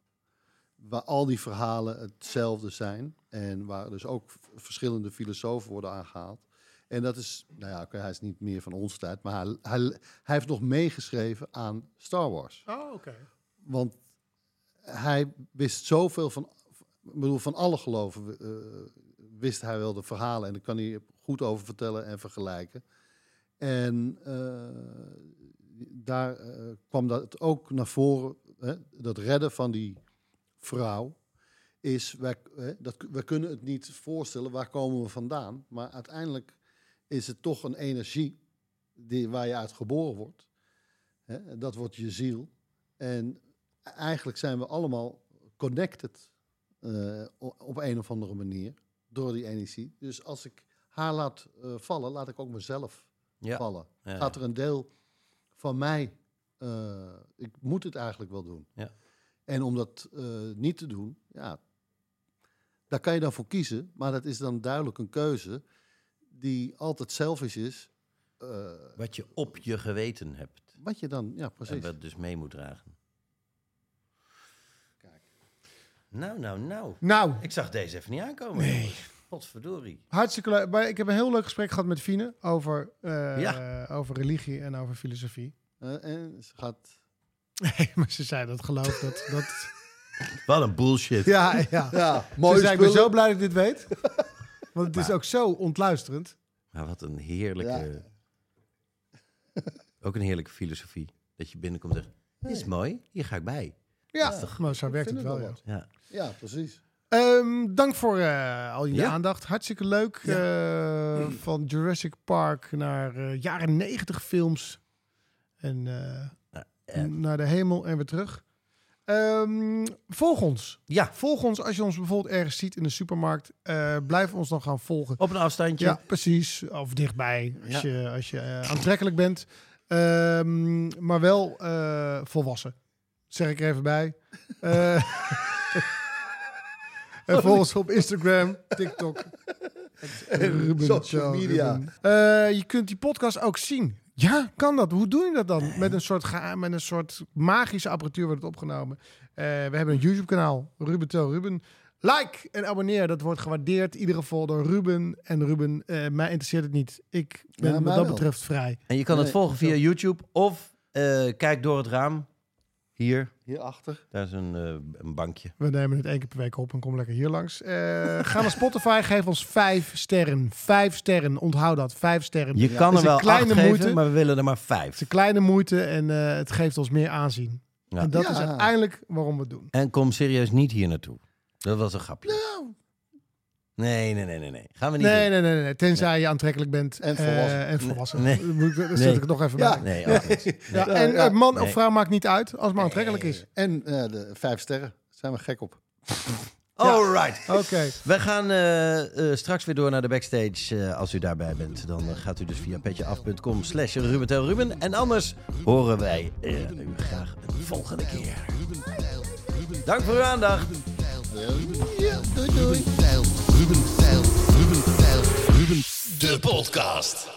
Waar al die verhalen hetzelfde zijn. En waar dus ook verschillende filosofen worden aangehaald. En dat is, nou ja, hij is niet meer van onze tijd, maar hij, hij, hij heeft nog meegeschreven aan Star Wars. Oh, oké. Want hij wist zoveel van, ik bedoel, van alle geloven wist hij wel de verhalen en daar kan hij goed over vertellen en vergelijken. En eh, daar eh, kwam dat ook naar voren, hè, dat redden van die vrouw is, wij, dat, wij kunnen het niet voorstellen, waar komen we vandaan? Maar uiteindelijk is het toch een energie die, waar je uit geboren wordt. Hè, dat wordt je ziel. En eigenlijk zijn we allemaal connected eh, op een of andere manier door die energie. Dus als ik haar laat eh, vallen, laat ik ook mezelf Ja. vallen. Ja, Gaat er een deel van mij, eh, ik moet het eigenlijk wel doen. Ja. En om dat eh, niet te doen, ja, daar kan je dan voor kiezen. Maar dat is dan duidelijk een keuze die altijd selfish is. Wat je op je geweten hebt. wat je dan, ja En precies. wat dus mee moet dragen. Nou, nou, nou. Nou, Ik zag deze even niet aankomen. Nee. Godverdorie. hartstikke leuk. Maar ik heb een heel leuk gesprek gehad met Fine over, eh, Ja. over religie en over filosofie. Eh, en ze gaat Nee, maar ze zei dat geloof dat... dat Wat een bullshit. ja, ja. Ja, Ze mooi zei, ik ben zo blij dat ik dit weet. Want het is ook zo ontluisterend. Maar wat een heerlijke... Ook een heerlijke filosofie. Dat je binnenkomt en zegt, dit is mooi, hier ga ik bij. Ja, maar zo werkt het wel, ja. wel Ja. Ja, precies. Ehm, dank voor eh, al je Ja. aandacht. Hartstikke leuk. Eh, van Jurassic Park naar eh, jaren negentig films. En en- naar de hemel en weer terug. Ehm, volg ons. Ja, Volg ons als je ons bijvoorbeeld ergens ziet in de supermarkt. Blijf ons dan gaan volgen. op een afstandje. Ja, precies. Of dichtbij, als Ja. je, als je aantrekkelijk bent. Ehm, maar wel volwassen. Zeg ik er even bij. En volg ons op Instagram, TikTok. Ruben social media. Ruben. Eh, je kunt die podcast ook zien. Ja, kan dat? Hoe doe je dat dan? Met een soort, ga- met een soort magische apparatuur wordt het opgenomen. Eh, we hebben een YouTube-kanaal, Ruben Tel Ruben. Like en abonneer, dat wordt gewaardeerd. In ieder geval door Ruben. En Ruben, eh, mij interesseert het niet. Ik ben Ja, wat dat wel. betreft vrij. En je kan het volgen via YouTube of eh, kijk door het raam. Hier, Hierachter. daar is een, eh, een bankje. We nemen het één keer per week op en kom lekker hier langs. Eh, ga naar Spotify, geef ons vijf sterren. Vijf sterren, onthoud dat. Vijf sterren. Je Het kan is er wel een kleine acht geven, moeite. maar we willen er maar Het vijf. is een kleine moeite en eh, het geeft ons meer aanzien. Ja. En dat Ja. is uiteindelijk waarom we het doen. En kom serieus niet hier naartoe. Dat was een grapje. Nee, nee, nee, nee, nee. Gaan we niet Nee, doen. nee, nee, nee. Tenzij je aantrekkelijk bent. En eh, volwassen. en volwassen. Nee. Daar Nee. zet ik het nog even Ja. bij. Nee, ook niet. Ja, Ja, en ja. eh, man Nee. of vrouw maakt niet uit als het maar aantrekkelijk is. En eh, de vijf sterren. Zijn we gek op. Alright. Oké. We gaan eh, eh, straks weer door naar de backstage. Eh, als u daarbij bent, dan gaat u dus via petjeaf.com slash Ruben. En anders horen wij eh, u graag een volgende keer. Dank voor uw aandacht. De podcast.